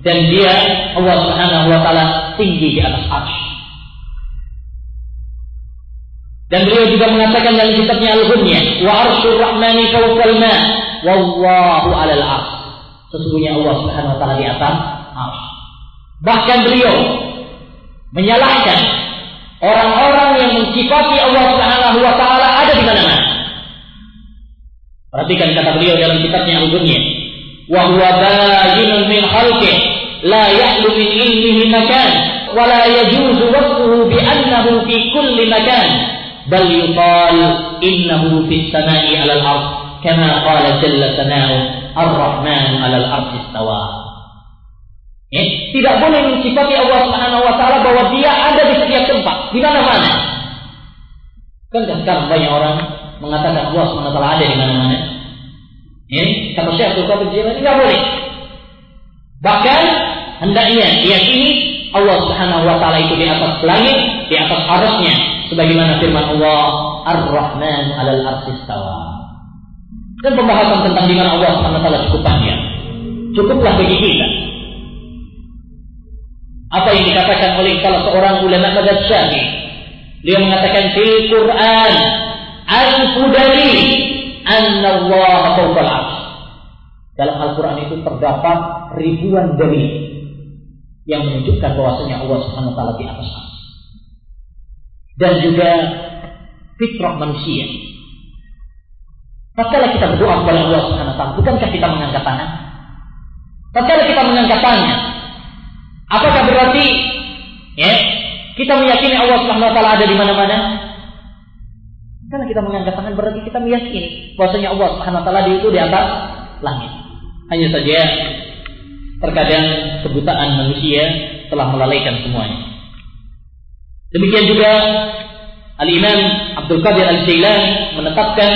S1: dan dia Allah Subhanahu wa taala tinggi di atas arsy. Dan beliau juga mengatakan dalam kitabnya Al-Ghunyah, wa arsyur rahmani fawqal ma, wallahu 'alal arsy. Sesungguhnya Allah Subhanahu wa taala di atas arsy. Bahkan beliau menyalahkan orang-orang yang mensifati Allah Subhanahu wa taala ada di mana-mana. Perhatikan kata beliau dalam kitabnya Al-Ghunyah, wa huwa bayyinun min khalqih la ya'lu min ilmihi makan wa la yajuzu wasfuhu bi annahu fi kulli makan bal yuqal innahu fis samai 'ala al-ard kama qala jalla sana'u Ar-Rahman 'alal 'arsy istawa. Ya, tidak boleh mensifati Allah Subhanahu wa taala bahwa dia ada di setiap tempat, di mana-mana. Kan sekarang banyak orang mengatakan Allah wa taala ada di mana-mana. Ya, kata Syekh Abdul Qadir Jilani tidak boleh. Bahkan hendaknya diyakini Allah Subhanahu wa taala itu di atas langit, di atas arasnya sebagaimana firman Allah Ar-Rahman 'alal 'arsy istawa. Dan pembahasan tentang di mana Allah Subhanahu taala cukup panjang. Cukuplah bagi kita. Apa yang dikatakan oleh salah seorang ulama madzhab Syafi'i. Dia mengatakan fil Quran al-fudali anna Allah fawqa al Dalam Al-Quran itu terdapat ribuan dalil yang menunjukkan bahwasanya Allah Subhanahu wa taala di atas Dan juga fitrah manusia Tatkala kita berdoa kepada Allah Subhanahu wa taala, bukankah kita mengangkat tangan? Tatkala kita mengangkat tangan, apakah berarti ya, kita meyakini Allah Subhanahu wa taala ada di mana-mana? Karena kita mengangkat tangan berarti kita meyakini bahwasanya Allah Subhanahu wa taala itu di atas langit. Hanya saja terkadang kebutaan manusia telah melalaikan semuanya. Demikian juga Al-Imam Abdul Qadir Al-Jailani menetapkan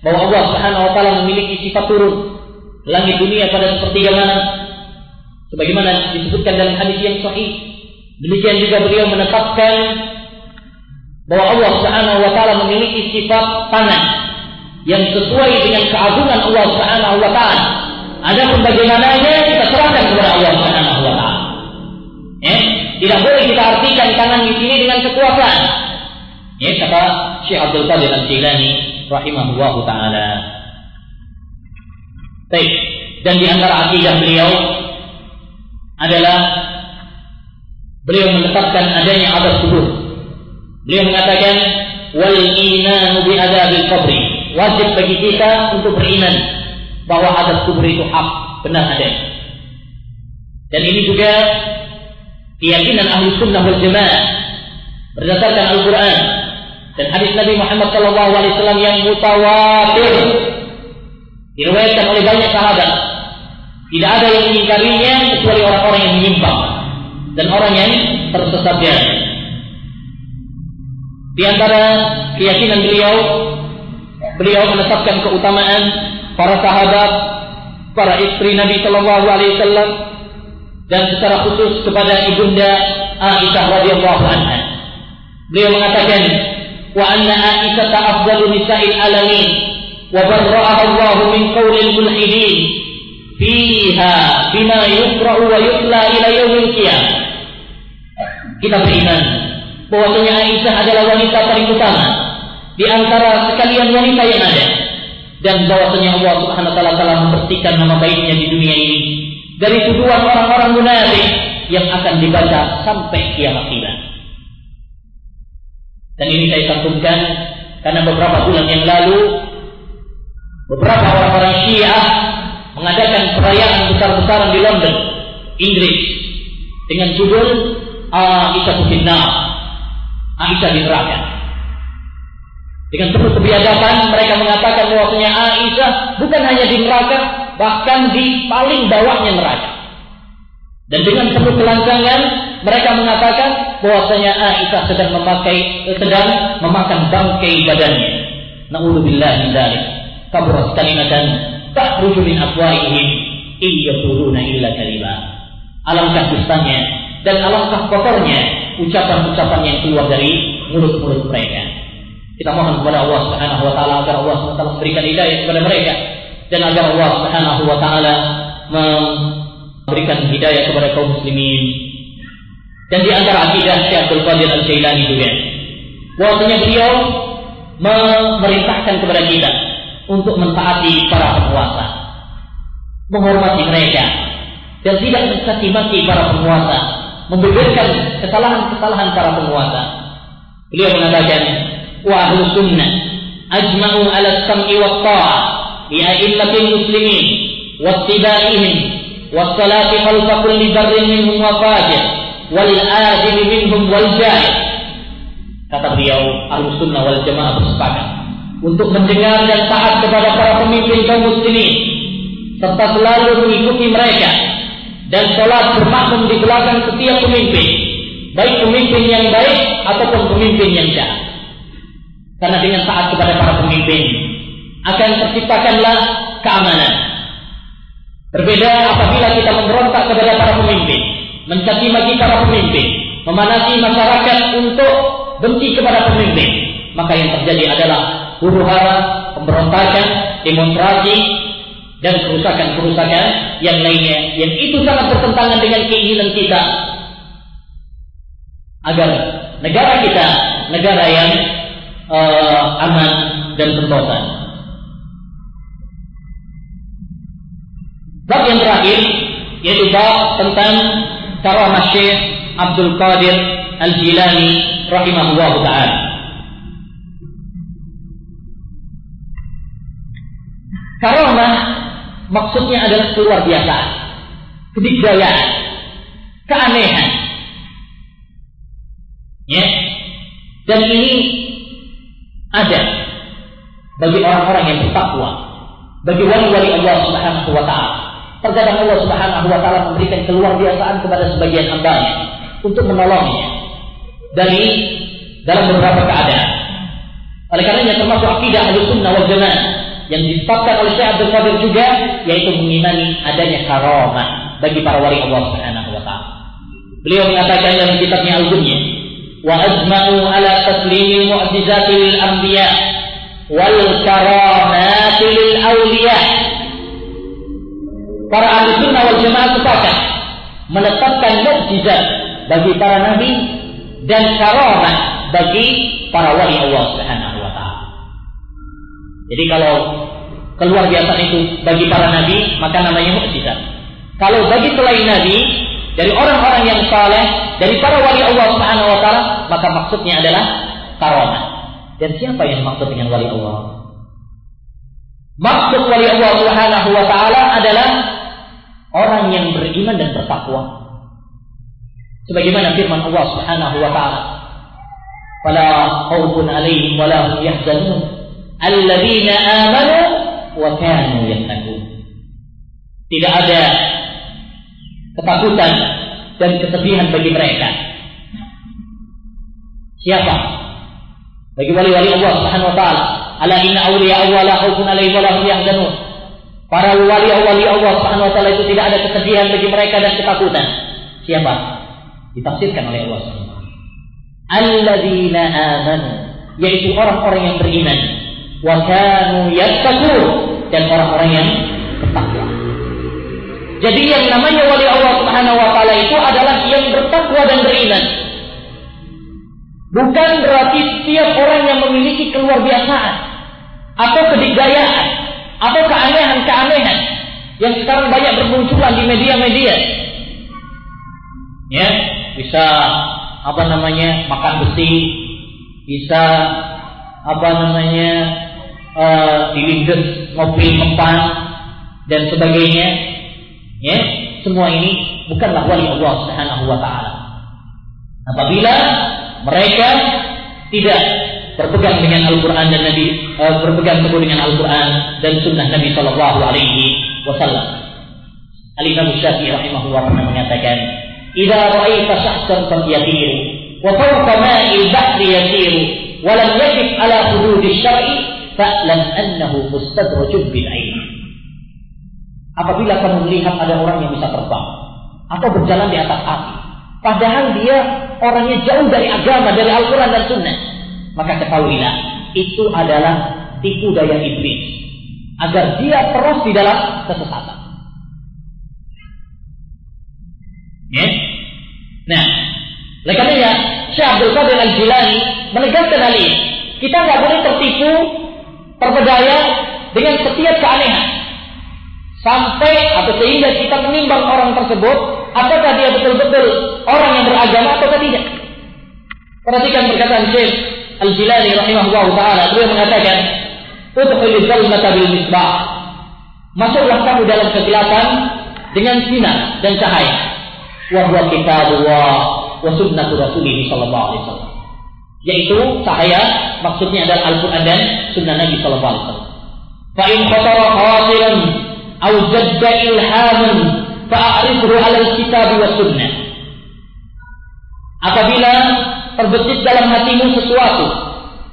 S1: bahwa Allah Subhanahu wa taala memiliki sifat turun langit dunia pada sepertiga malam sebagaimana disebutkan dalam hadis yang sahih demikian juga beliau menetapkan bahwa Allah Subhanahu wa taala memiliki sifat tangan yang sesuai dengan keagungan Allah Subhanahu wa taala adapun bagaimananya kita serahkan kepada Allah Subhanahu wa taala eh tidak boleh kita artikan tangan di sini dengan kekuatan ya kata Syekh Abdul Qadir Al-Jilani rahimahullah taala. Baik, dan di antara akidah beliau adalah beliau menetapkan adanya azab kubur. Beliau mengatakan wal iman bi adabil qabri. Wajib bagi kita untuk beriman bahwa azab kubur itu hak, benar ada. Dan ini juga keyakinan ahli sunnah wal jamaah berdasarkan Al-Quran dan hadis Nabi Muhammad Shallallahu Alaihi Wasallam yang mutawatir diriwayatkan oleh banyak sahabat. Tidak ada yang mengingkarinya kecuali orang-orang yang menyimpang dan orang yang tersesatnya. Di antara keyakinan beliau, beliau menetapkan keutamaan para sahabat, para istri Nabi Shallallahu Alaihi Wasallam, dan secara khusus kepada ibunda Aisyah radhiyallahu anha. Beliau mengatakan, wa anna Aisyah afdalu nisa'il alamin wa barra'ah Allah min qawlil mulhidin fiha bima yukrau wa yutla ila yaumil qiyam Kita beriman bahwasanya Aisyah adalah wanita paling utama di antara sekalian wanita yang ada dan bahwasanya Allah Subhanahu wa taala telah membersihkan nama baiknya di dunia ini dari tuduhan orang-orang munafik yang akan dibaca sampai kiamat kelak. Dan ini saya cantumkan karena beberapa bulan yang lalu beberapa orang-orang Syiah mengadakan perayaan besar-besaran di London, Inggris dengan judul Aisyah Finnar, Aisyah di neraka. Dengan penuh kebiadaban mereka mengatakan bahwasanya Aisyah bukan hanya di neraka, bahkan di paling bawahnya neraka. Dan dengan penuh kelancangan mereka mengatakan bahwasanya Aisyah sedang memakai sedang memakan bangkai badannya. Nauzubillah min dzalik. Kaburat kalimatan takhruju min afwahihim in illa kalima. Alangkah dustanya dan alangkah kotornya ucapan-ucapan yang keluar dari mulut-mulut mereka. Kita mohon kepada Allah Subhanahu wa taala agar Allah Subhanahu wa taala memberikan hidayah kepada mereka dan agar Allah Subhanahu wa taala memberikan hidayah kepada kaum muslimin. Dan di antara akidah Syekh Abdul Qadir Al-Jailani juga bahwasanya beliau memerintahkan kepada kita untuk mentaati para penguasa, menghormati mereka dan tidak mencaci maki para penguasa, membeberkan kesalahan-kesalahan para penguasa. Beliau mengatakan, wa sunnah ajma'u ala sam'i wa ta'ah bi a'immatil muslimin wa tibaihim wa salati khalfa kulli barrin minhum wa fajir wal ajibi minhum wal jahil. Kata beliau, ahlu sunnah wal jamaah bersepakat untuk mendengar dan taat kepada para pemimpin kaum muslimin serta selalu mengikuti mereka dan sholat bermakmum di belakang setiap pemimpin baik pemimpin yang baik ataupun pemimpin yang jahat karena dengan taat kepada para pemimpin akan terciptakanlah keamanan. Berbeda apabila kita memberontak kepada para pemimpin, mencaci maki para pemimpin, memanasi masyarakat untuk benci kepada pemimpin, maka yang terjadi adalah huru hara, pemberontakan, demonstrasi, dan kerusakan-kerusakan yang lainnya yang itu sangat bertentangan dengan keinginan kita agar negara kita negara yang uh, aman dan sentosa. Bab yang terakhir yaitu bab tentang karamah Syekh Abdul Qadir Al-Jilani rahimahullah taala. Karamah maksudnya adalah keluar biasa, kedikdayaan, keanehan. Ya. Dan ini ada bagi orang-orang yang bertakwa, bagi wali-wali Allah Subhanahu wa taala. Terkadang Allah Subhanahu wa taala memberikan keluar biasaan kepada sebagian hambanya untuk menolongnya dari dalam beberapa keadaan. Oleh karenanya termasuk akidah Ahlussunnah wal Jamaah yang ditetapkan oleh Syekh Abdul Qadir juga yaitu mengimani adanya karamah bagi para wali Allah Subhanahu wa taala. Beliau mengatakan dalam kitabnya Al-Dunya, "Wa azma'u ala taslimi mu'jizatil anbiya wal karamatil lil awliya." Para ahli sunnah wal jamaah sepakat menetapkan mukjizat bagi para nabi dan karamah bagi para wali Allah Subhanahu jadi kalau keluar biasa itu bagi para nabi maka namanya mukjizat. Kalau bagi selain nabi dari orang-orang yang saleh, dari para wali Allah Subhanahu wa taala, maka maksudnya adalah karamah. Dan siapa yang maksud dengan wali Allah? Maksud wali Allah Subhanahu wa taala adalah orang yang beriman dan bertakwa. Sebagaimana firman Allah Subhanahu wa taala, "Fala khaufun 'alaihim wa la hum yahzanun, alladzina amanu wa kanu yattaqun." Tidak ada ketakutan dan kesedihan bagi mereka. Siapa? Bagi wali-wali Allah Subhanahu wa taala. Ala inna awliya Allah la khaufun alaihim wa la hum yahzanun. Para wali wali Allah Subhanahu wa taala itu tidak ada kesedihan bagi mereka dan ketakutan. Siapa? Ditafsirkan oleh Allah Subhanahu wa taala. Alladzina amanu, yaitu orang-orang yang beriman. Wa dan orang-orang yang bertakwa. Jadi yang namanya wali Allah Subhanahu wa taala itu adalah yang bertakwa dan beriman. Bukan berarti setiap orang yang memiliki keluar biasaan atau kedikdayaan atau keanehan-keanehan yang sekarang banyak bermunculan di media-media. Ya, bisa apa namanya makan besi, bisa apa namanya uh, dilindes mobil mempan dan sebagainya Ya, semua ini bukanlah wali Allah Subhanahu wa taala. Apabila mereka tidak berpegang dengan Al-Quran dan Nabi uh, berpegang teguh dengan Al-Quran dan Sunnah Nabi Shallallahu Alaihi Wasallam. Al Imam Syafi'i rahimahullah pernah mengatakan, "Idza ra'aita syahsan fatyatiru, wa fawqa ma'il bahri yasiru, wa lam ala hududi syar'i, fa'lam annahu mustadrajun bil ilm." Apabila kamu melihat ada orang yang bisa terbang atau berjalan di atas api, padahal dia orangnya jauh dari agama, dari Al-Quran dan Sunnah, maka ketahuilah itu adalah tipu daya iblis agar dia terus di dalam kesesatan. Ya? Nah, oleh karena ya, Syekh Abdul Qadir Al-Jilani menegaskan hal ini. Kita nggak boleh tertipu, terpedaya dengan setiap keanehan. Sampai atau sehingga kita menimbang orang tersebut, apakah dia betul-betul orang yang beragama atau tidak. Perhatikan perkataan Syekh Al-Jilani rahimahullah taala beliau mengatakan udkhulil jannata bil misbah masuklah kamu dalam kegelapan dengan sinar dan cahaya wa huwa kitabullah wa sunnatu sallallahu alaihi wasallam yaitu cahaya maksudnya adalah Al-Qur'an dan sunnah Nabi sallallahu alaihi wasallam fa in khatara khatiran aw jadda al-kitab wa sunnah apabila terbesit dalam hatimu sesuatu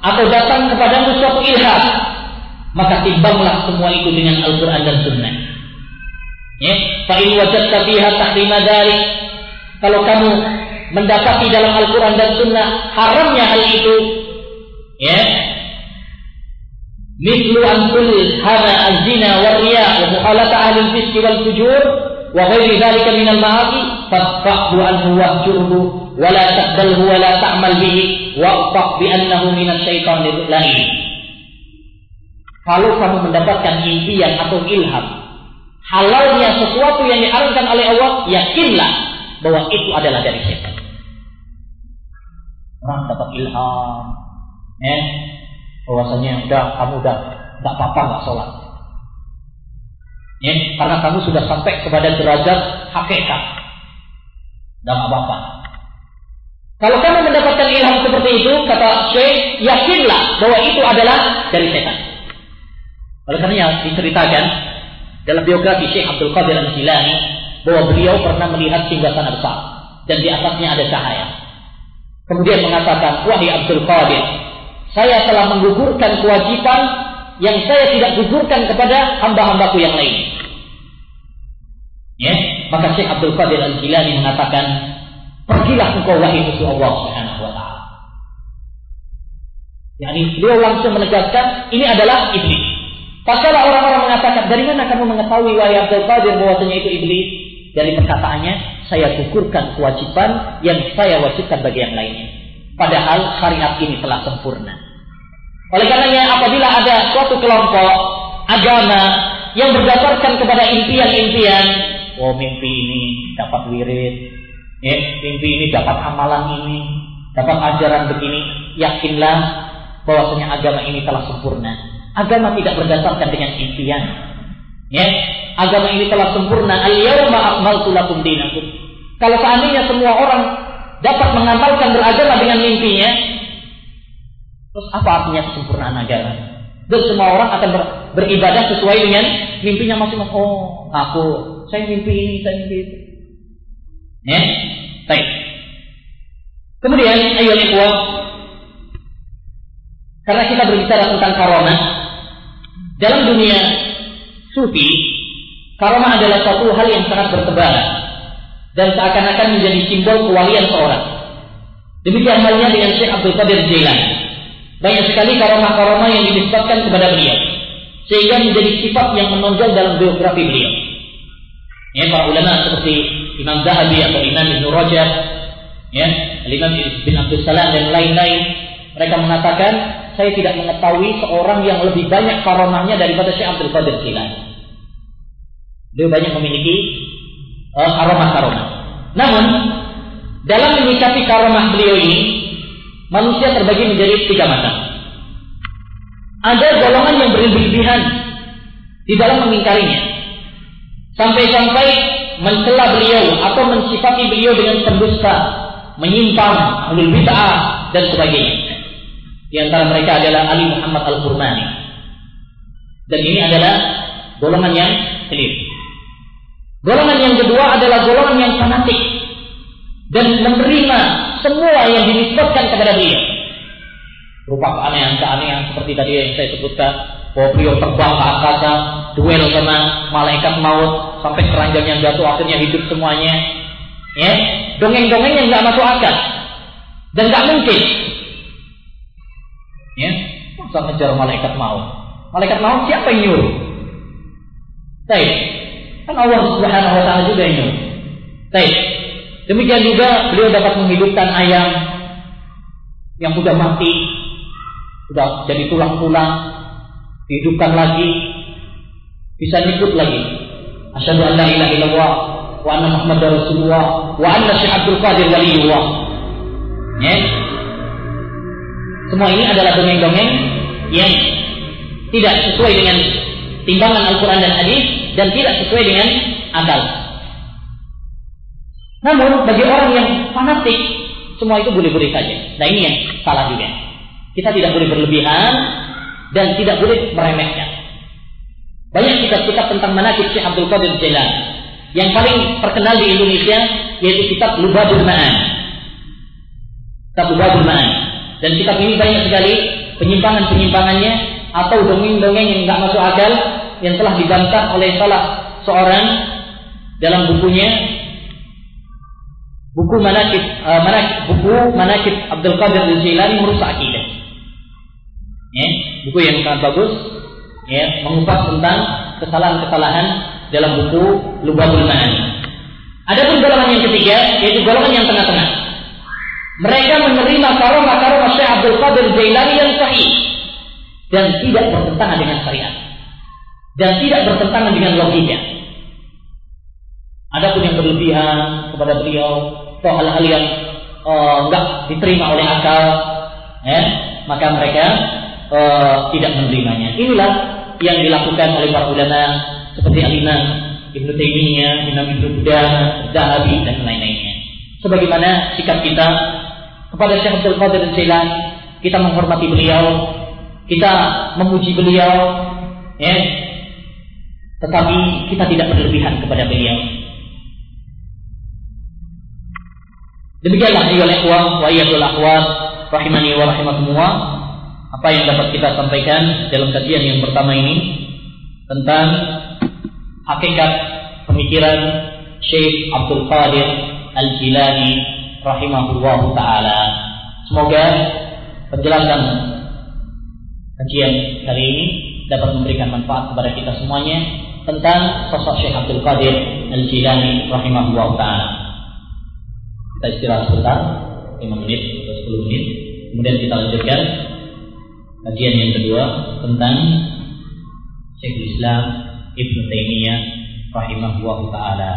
S1: atau datang kepadamu suatu ilham, maka timbanglah semua itu dengan Al-Quran dan Sunnah. Ya, fa'in wajadta fiha tahrima kalau kamu mendapati dalam Al-Quran dan Sunnah haramnya hal itu, ya, mislu an hana al-zina wa riya wa mukhalata ahli al-fisq wal fujur wa ghairi dhalika min al-ma'asi fa'fu anhu wahjurhu wala taqbalhu wala ta'mal bihi waqtaq bi annahu minas syaitanir lain. Kalau kamu mendapatkan impian atau ilham, halalnya sesuatu yang diharamkan oleh Allah, yakinlah bahwa itu adalah dari setan. Orang dapat ilham, eh, bahwasanya udah kamu udah nggak apa-apa nggak sholat. Ya, karena kamu sudah sampai kepada derajat hakikat. Dan apa-apa. Kalau kamu mendapatkan ilham seperti itu, kata Syekh, yakinlah bahwa itu adalah dari setan. Oleh karena diceritakan dalam biografi Syekh Abdul Qadir Al-Jilani bahwa beliau pernah melihat singgasana besar dan di atasnya ada cahaya. Kemudian mengatakan, wahai Abdul Qadir, saya telah menggugurkan kewajiban yang saya tidak gugurkan kepada hamba-hambaku yang lain. Ya, maka Syekh Abdul Qadir Al-Jilani mengatakan, Pergilah engkau wahai musuh Allah Subhanahu wa taala. Yani beliau langsung menegaskan ini adalah iblis. Tatkala orang-orang mengatakan dari mana kamu mengetahui wahai Abdul Qadir bahwasanya itu iblis? Dari perkataannya saya gugurkan kewajiban yang saya wajibkan bagi yang lainnya. Padahal syariat ini telah sempurna. Oleh karenanya apabila ada suatu kelompok agama yang berdasarkan kepada impian-impian, oh mimpi ini dapat wirid, Ya, mimpi ini dapat amalan ini, dapat ajaran begini, yakinlah bahwasanya agama ini telah sempurna. Agama tidak berdasarkan dengan impian. Ya, agama ini telah sempurna. Al-yawma akmaltu lakum. Kalau seandainya semua orang dapat mengamalkan beragama dengan mimpinya, terus apa artinya kesempurnaan agama? Dan semua orang akan ber, beribadah sesuai dengan mimpinya masing-masing. Oh, aku, saya mimpi ini, saya mimpi itu. Ya, baik. Kemudian ayo ikhwah karena kita berbicara tentang karomah dalam dunia sufi karomah adalah satu hal yang sangat bertebar dan seakan-akan menjadi simbol kewalian seorang. Demikian halnya dengan Syekh Abdul Qadir Jailani. Banyak sekali karomah-karomah yang dinisbatkan kepada beliau sehingga menjadi sifat yang menonjol dalam biografi beliau. Ya, para ulama seperti Imam Zahabi atau Imam Ibn Rajab, ya, Imam bin Abdul Salam dan lain-lain, mereka mengatakan saya tidak mengetahui seorang yang lebih banyak karomahnya daripada Syekh Abdul Qadir Jilani. Beliau banyak memiliki uh, karomah-karomah. Namun dalam menyikapi karomah beliau ini, manusia terbagi menjadi tiga macam. Ada golongan yang berlebihan di dalam mengingkarinya. Sampai-sampai mencela beliau atau mensifati beliau dengan pendusta, menyimpang, bid'ah dan sebagainya. Di antara mereka adalah Ali Muhammad Al-Qurmani. Dan ini adalah golongan yang keliru. Golongan yang kedua adalah golongan yang fanatik dan menerima semua yang dinisbatkan kepada dia. Berupa keanehan-keanehan seperti tadi yang saya sebutkan, bahwa beliau terbang ke angkasa, duel sama malaikat maut, sampai keranjang yang jatuh akhirnya hidup semuanya. Ya, dongeng-dongeng yang nggak masuk akal dan nggak mungkin. Ya, masa ngejar malaikat maut? Malaikat maut siapa yang nyuruh? Baik, kan Allah Subhanahu Wa Taala juga yang nyuruh. Baik, demikian juga beliau dapat menghidupkan ayam yang sudah mati, sudah jadi tulang-tulang, dihidupkan lagi, bisa nyebut lagi. Asyhadu an la ilaha illallah wa anna Muhammadar Rasulullah wa anna Syekh Abdul Qadir waliullah. Ya. Semua ini adalah dongeng-dongeng yang tidak sesuai dengan timbangan Al-Quran dan Hadis dan tidak sesuai dengan akal. Namun bagi orang yang fanatik semua itu boleh-boleh saja. Nah ini yang salah juga. Kita tidak boleh berlebihan dan tidak boleh meremehkan. Banyak kitab-kitab tentang manakib Syekh Abdul Qadir Jailani. Yang paling terkenal di Indonesia yaitu kitab Lubabul Ma'an. Kitab Lubabul Ma'an. Dan kitab ini banyak sekali penyimpangan-penyimpangannya atau dongeng-dongeng yang tidak masuk akal yang telah dibantah oleh salah seorang dalam bukunya buku manakib uh, manakib buku manakib Abdul Qadir Jailani merusak akidah. Ya, buku yang sangat bagus ya, mengupas tentang kesalahan-kesalahan dalam buku Lubabul Ma'ani. Adapun golongan yang ketiga yaitu golongan yang tengah-tengah. Mereka menerima karomah-karomah Syekh Abdul Qadir Jailani yang sahih dan tidak bertentangan dengan syariat dan tidak bertentangan dengan logika. Adapun yang berlebihan kepada beliau atau hal-hal yang enggak uh, diterima oleh akal, ya, maka mereka uh, tidak menerimanya. Inilah yang dilakukan oleh para ulama seperti Al-Imam Ibnu Taimiyah, Imam Ibnu Qudamah, Zahabi dan lain-lainnya. Sebagaimana sikap kita kepada Syekh Abdul Qadir Jailani, kita menghormati beliau, kita memuji beliau, ya. Tetapi kita tidak berlebihan kepada beliau. Demikianlah ayyuhal ikhwah wa ayyuhal akhwat rahimani wa rahimakumullah apa yang dapat kita sampaikan dalam kajian yang pertama ini tentang hakikat pemikiran Syekh Abdul Qadir Al-Jilani rahimahullah taala. Semoga penjelasan kajian kali ini dapat memberikan manfaat kepada kita semuanya tentang sosok Syekh Abdul Qadir Al-Jilani rahimahullah taala. Kita istirahat sebentar, 5 menit atau 10 menit, kemudian kita lanjutkan kajian yang kedua tentang Syekhul Islam Ibnu Taimiyah rahimahullah taala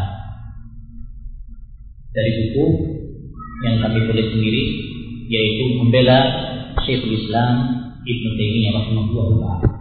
S1: dari buku yang kami tulis sendiri yaitu membela Syekhul Islam Ibnu Taimiyah rahimahullah